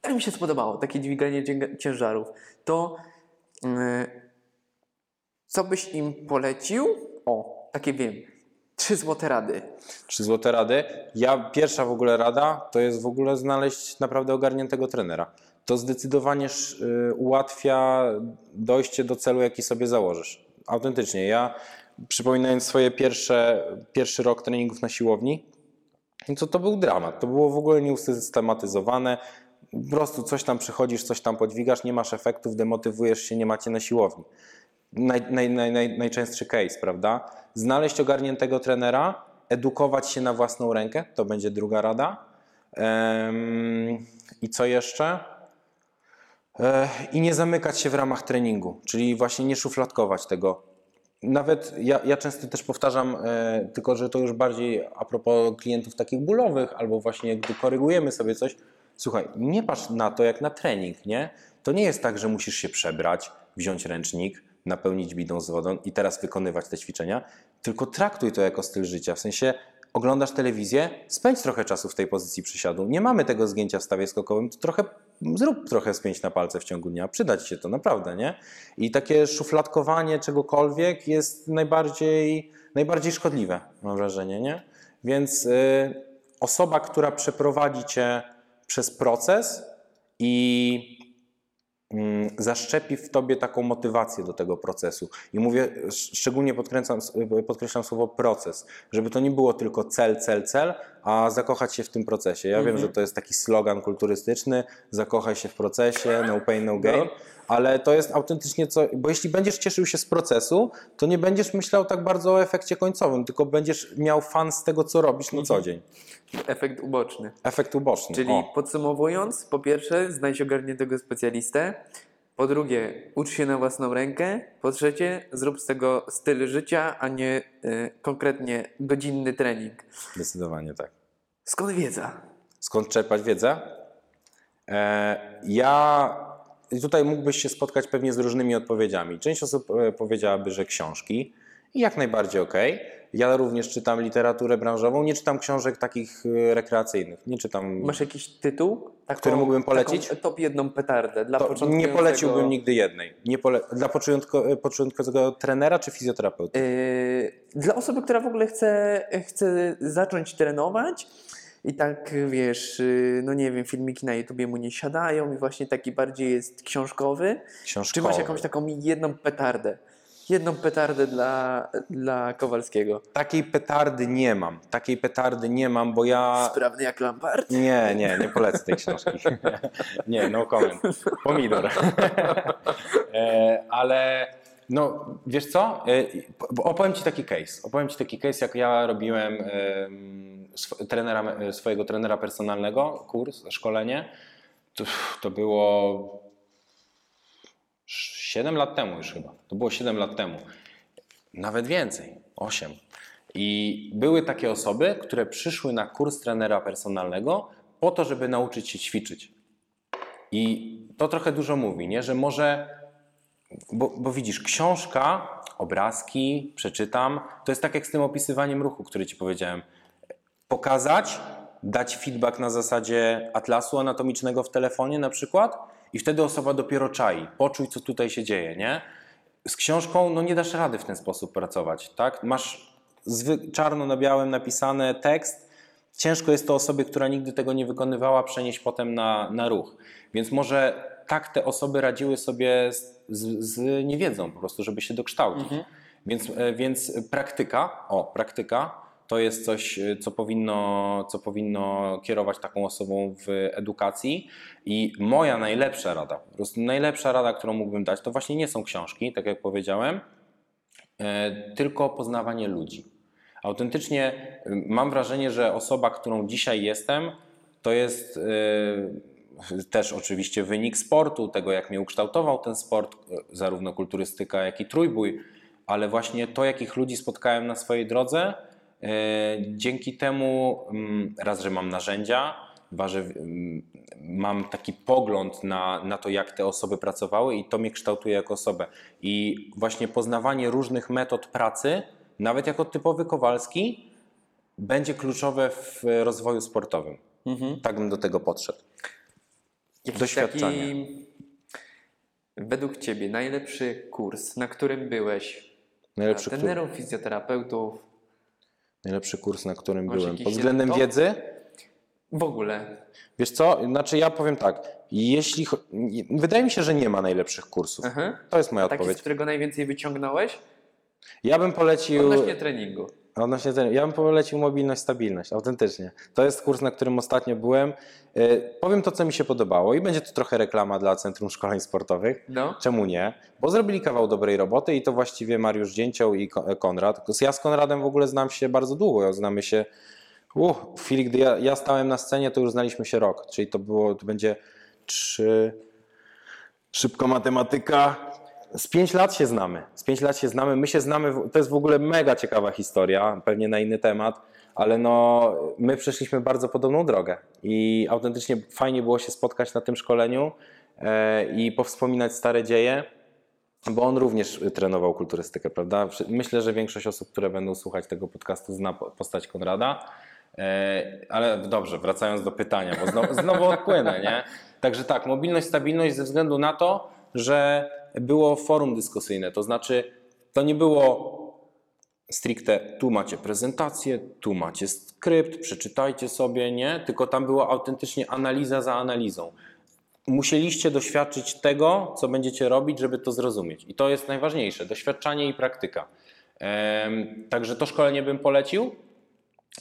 tak mi się spodobało, takie dźwiganie ciężarów. To mm, co byś im polecił? O, takie wiem. Trzy złote rady. Trzy złote rady. Ja pierwsza w ogóle rada to jest w ogóle znaleźć naprawdę ogarniętego trenera. To zdecydowanie y, ułatwia dojście do celu, jaki sobie założysz. Autentycznie. Ja przypominając swoje pierwsze, pierwszy rok treningów na siłowni, no to to był dramat. To było w ogóle nieusystematyzowane. Po prostu coś tam przychodzisz, coś tam podźwigasz, nie masz efektów, demotywujesz się, nie macie na siłowni. Naj, naj, naj, naj, najczęstszy case, prawda? Znaleźć ogarniętego trenera, edukować się na własną rękę, to będzie druga rada. Em, I co jeszcze? E, I nie zamykać się w ramach treningu, czyli właśnie nie szufladkować tego. Nawet ja, ja często też powtarzam, e, tylko że to już bardziej a propos klientów takich bólowych, albo właśnie gdy korygujemy sobie coś. Słuchaj, nie patrz na to jak na trening, nie? To nie jest tak, że musisz się przebrać, wziąć ręcznik, napełnić bidą z wodą i teraz wykonywać te ćwiczenia, tylko traktuj to jako styl życia. W sensie oglądasz telewizję, spędź trochę czasu w tej pozycji przysiadu. Nie mamy tego zgięcia w stawie skokowym, to trochę zrób trochę spięć na palce w ciągu dnia. Przydać się to naprawdę, nie? I takie szufladkowanie czegokolwiek jest najbardziej, najbardziej szkodliwe, mam wrażenie, nie? Więc y, osoba, która przeprowadzi cię przez proces i zaszczepi w tobie taką motywację do tego procesu. I mówię, sz- szczególnie podkreślam słowo proces, żeby to nie było tylko cel, cel, cel, a zakochać się w tym procesie. Ja wiem, że to jest taki slogan kulturystyczny, zakochaj się w procesie, no pain, no gain, No. ale to jest autentycznie co, bo jeśli będziesz cieszył się z procesu, to nie będziesz myślał tak bardzo o efekcie końcowym, tylko będziesz miał fan z tego, co robisz na co dzień. Efekt uboczny. Efekt uboczny. Czyli o. podsumowując, po pierwsze, znajdź ogarniętego specjalistę. Po drugie, ucz się na własną rękę. Po trzecie, zrób z tego styl życia, a nie y, konkretnie godzinny trening. Zdecydowanie tak. Skąd wiedza? Skąd czerpać wiedzę? E, ja tutaj mógłbyś się spotkać pewnie z różnymi odpowiedziami. Część osób e, powiedziałaby, że książki. i jak najbardziej okej. Ja również czytam literaturę branżową, nie czytam książek takich y, rekreacyjnych, nie czytam... Masz jakiś tytuł? Taką, Który mógłbym polecić? Taką top jedną petardę dla To nie początkującego... poleciłbym nigdy jednej. Nie pole... Dla początko... początkowego trenera czy fizjoterapeuty? Yy, Dla osoby, która w ogóle chce, chce zacząć trenować i tak wiesz, yy, no nie wiem, filmiki na YouTubie mu nie siadają i właśnie taki bardziej jest książkowy. Czy Książkowy. masz jakąś taką jedną petardę? Jedną petardę dla, dla Kowalskiego. Takiej petardy nie mam. Takiej petardy nie mam, bo ja... Sprawny jak Lampard? Nie, nie, nie polecę tej książki. nie, no comment. Pomidor. e, ale no, wiesz co? E, po- opowiem Ci taki case. Opowiem Ci taki case, jak ja robiłem em, sw- trenera, swojego trenera personalnego, kurs, szkolenie. To, to było 7 lat temu już chyba. To było 7 lat temu. Nawet więcej, 8. I były takie osoby, które przyszły na kurs trenera personalnego po to, żeby nauczyć się ćwiczyć. I to trochę dużo mówi, nie? że może, bo, bo widzisz, książka, obrazki, przeczytam, to jest tak jak z tym opisywaniem ruchu, który ci powiedziałem. Pokazać, dać feedback na zasadzie atlasu anatomicznego w telefonie na przykład i wtedy osoba dopiero czai, poczuj co tutaj się dzieje, nie? Z książką no nie dasz rady w ten sposób pracować, tak? Masz czarno na białym napisane tekst, ciężko jest to osobie, która nigdy tego nie wykonywała, przenieść potem na, na ruch. Więc może tak te osoby radziły sobie z, z, z niewiedzą po prostu, żeby się dokształcić. Więc, e, więc praktyka, o, praktyka to jest coś, e, co powinno, co powinno kierować taką osobą w edukacji. I moja najlepsza rada, po prostu najlepsza rada, którą mógłbym dać, to właśnie nie są książki, tak jak powiedziałem, e, tylko poznawanie ludzi. Autentycznie y, mam wrażenie, że osoba, którą dzisiaj jestem, to jest y, też oczywiście wynik sportu, tego jak mnie ukształtował ten sport, y, zarówno kulturystyka, jak i trójbój, ale właśnie to, jakich ludzi spotkałem na swojej drodze, y, dzięki temu mm, raz, że mam narzędzia, dwa, że mm, mam taki pogląd na, na to, jak te osoby pracowały i to mnie kształtuje jako osobę. I właśnie poznawanie różnych metod pracy, nawet jako typowy Kowalski, będzie kluczowe w rozwoju sportowym. Mhm. Tak bym do tego podszedł. Jakiś Doświadczenie. taki, według Ciebie, najlepszy kurs, na którym byłeś? Najlepszy, trenerów, fizjoterapeutów, najlepszy kurs, na którym Masz byłem. Pod względem wiedzy, w ogóle. wiesz co, znaczy ja powiem tak, jeśli... Wydaje mi się, że nie ma najlepszych kursów. To jest moja Taki, z odpowiedź. którego najwięcej wyciągnąłeś? Ja bym polecił... Odnośnie treningu. Odnośnie tego, ja bym polecił mobilność, stabilność, autentycznie. To jest kurs, na którym ostatnio byłem. E, Powiem to, co mi się podobało i będzie to trochę reklama dla Centrum Szkoleń Sportowych. No. Czemu nie? Bo zrobili kawał dobrej roboty i to właściwie Mariusz Dzięcioł i Ko- Konrad. Ja z Konradem w ogóle znam się bardzo długo. Znamy się. Uh, w chwili, gdy ja, ja stałem na scenie, to już znaliśmy się rok. Czyli to było, to będzie trzy. Szybko matematyka. Z pięć lat się znamy. Z pięć lat się znamy. My się znamy. To jest w ogóle mega ciekawa historia, pewnie na inny temat, ale no, my przeszliśmy bardzo podobną drogę i autentycznie fajnie było się spotkać na tym szkoleniu e, i powspominać stare dzieje, bo on również trenował kulturystykę, prawda? Myślę, że większość osób, które będą słuchać tego podcastu, zna po- postać Konrada. E, Ale dobrze, wracając do pytania, bo znowu, znowu odpłynę, nie? Także tak, mobilność, stabilność ze względu na to, że było forum dyskusyjne, to znaczy to nie było stricte tu macie prezentację, tu macie skrypt, przeczytajcie sobie, nie? Tylko tam była autentycznie analiza za analizą. Musieliście doświadczyć tego, co będziecie robić, żeby to zrozumieć. I to jest najważniejsze, doświadczanie i praktyka. Także to szkolenie bym polecił,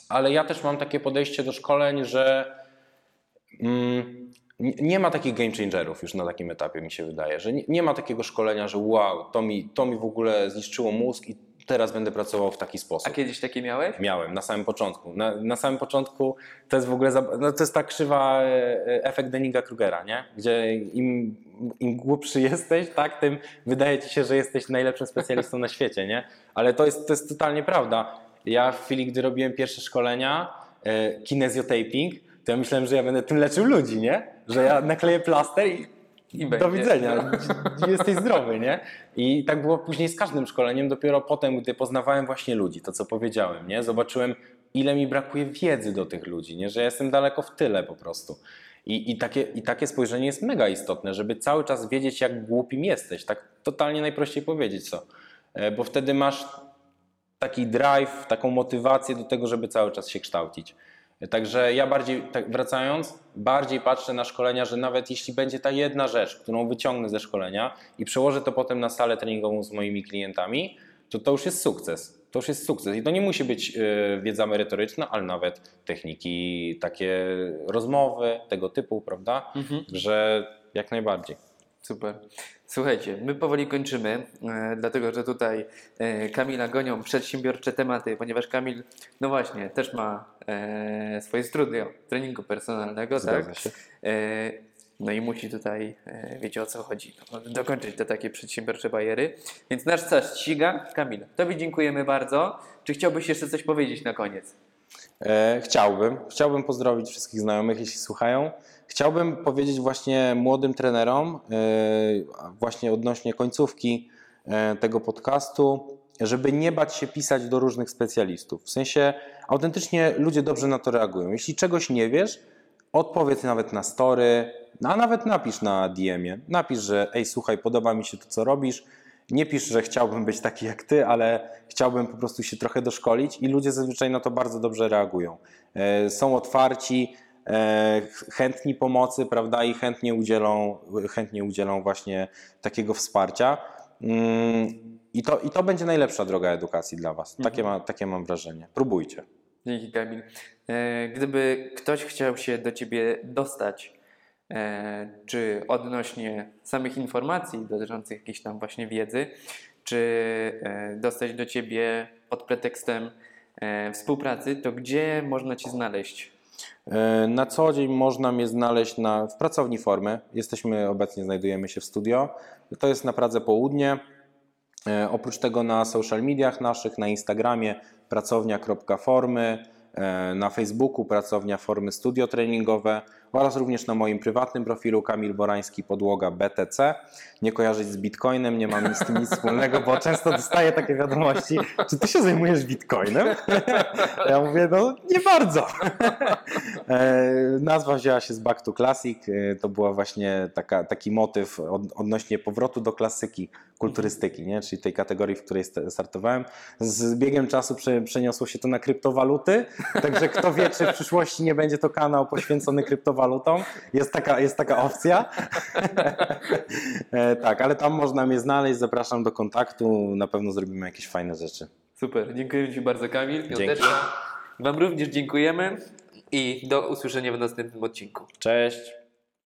ale ja też mam takie podejście do szkoleń, że mm, nie- ma takich game changerów już na takim etapie, mi się wydaje, że nie, nie ma takiego szkolenia, że wow, to mi, to mi w ogóle zniszczyło mózg i teraz będę pracował w taki A sposób. kiedyś takie miałeś? Miałem na samym początku. Na, na samym początku to jest w ogóle no to jest ta krzywa e, e, efekt Denninga Krugera, nie? Gdzie im, im głupszy jesteś, tak, tym wydaje ci się, że jesteś najlepszym specjalistą na świecie, nie? Ale to jest, to jest totalnie prawda. Ja w chwili, gdy robiłem pierwsze szkolenia, e, kinesiotaping, to ja myślałem, że ja będę tym leczył ludzi, nie? Że ja nakleję plaster i I do widzenia, jesteś zdrowy, nie? I tak było później z każdym szkoleniem, dopiero potem, gdy poznawałem właśnie ludzi, to co powiedziałem, nie? Zobaczyłem, ile mi brakuje wiedzy do tych ludzi, nie? Że ja jestem daleko w tyle po prostu. I, i, takie, I takie spojrzenie jest mega istotne, żeby cały czas wiedzieć, jak głupim jesteś, tak totalnie najprościej powiedzieć co. E, Bo wtedy masz taki drive, taką motywację do tego, żeby cały czas się kształcić. Także ja bardziej, tak wracając, bardziej patrzę na szkolenia, że nawet jeśli będzie ta jedna rzecz, którą wyciągnę ze szkolenia i przełożę to potem na salę treningową z moimi klientami, to to już jest sukces. To już jest sukces. I to nie musi być y, wiedza merytoryczna, ale nawet techniki, takie rozmowy, tego typu, prawda? Mhm. Że jak najbardziej. Super. Słuchajcie, my powoli kończymy, e, dlatego że tutaj e, Kamila gonią przedsiębiorcze tematy, ponieważ Kamil, no właśnie, też ma e, swoje studio treningu personalnego, Zgadza tak? się. E, no i musi tutaj, e, wiecie o co chodzi, no, dokończyć te takie przedsiębiorcze bajery. Więc nasz czas ściga. Kamil, Tobie dziękujemy bardzo. Czy chciałbyś jeszcze coś powiedzieć na koniec? E, chciałbym. Chciałbym pozdrowić wszystkich znajomych, jeśli słuchają. Chciałbym powiedzieć właśnie młodym trenerom, e, właśnie odnośnie końcówki e, tego podcastu, żeby nie bać się pisać do różnych specjalistów. W sensie autentycznie ludzie dobrze na to reagują. Jeśli czegoś nie wiesz, odpowiedz nawet na story, a nawet napisz na DM-ie. Napisz, że ej, słuchaj, podoba mi się to, co robisz. Nie pisz, że chciałbym być taki jak ty, ale chciałbym po prostu się trochę doszkolić i ludzie zazwyczaj na to bardzo dobrze reagują. E, Są otwarci, chętni pomocy, prawda, i chętnie udzielą, chętnie udzielą właśnie takiego wsparcia. Mm, I to, I to będzie najlepsza droga edukacji dla Was. Takie, ma, takie mam wrażenie. Próbujcie. Dzięki Kamil. E, Gdyby ktoś chciał się do Ciebie dostać, e, czy odnośnie samych informacji dotyczących jakiejś tam właśnie wiedzy, czy e, dostać do Ciebie pod pretekstem e, współpracy, to gdzie można Cię znaleźć? E, Na co dzień można mnie znaleźć na, w pracowni formy. Jesteśmy obecnie, znajdujemy się w studio. To jest na Pradze Południe. E, Oprócz tego na social mediach naszych, na Instagramie pracownia.formy, e, na Facebooku pracownia formy studio treningowe oraz również na moim prywatnym profilu Kamil Borański Podłoga BTC. Nie kojarzyć z Bitcoinem, nie mam z tym nic wspólnego, bo często dostaję takie wiadomości, czy ty się zajmujesz Bitcoinem? Ja mówię, no nie bardzo. E, Nazwa wzięła się z Back to Classic. E, To była właśnie taka, taki motyw od, odnośnie powrotu do klasyki, kulturystyki, nie? czyli tej kategorii, w której sta- startowałem. Z biegiem czasu prze, przeniosło się to na kryptowaluty, także kto wie, czy w przyszłości nie będzie to kanał poświęcony kryptowalutom. Jest taka, jest taka opcja. E, tak, ale tam można mnie znaleźć, zapraszam do kontaktu, na pewno zrobimy jakieś fajne rzeczy. Super, dziękuję Ci bardzo Kamil. Piąteczka. Wam również dziękujemy i do usłyszenia w następnym odcinku. Cześć!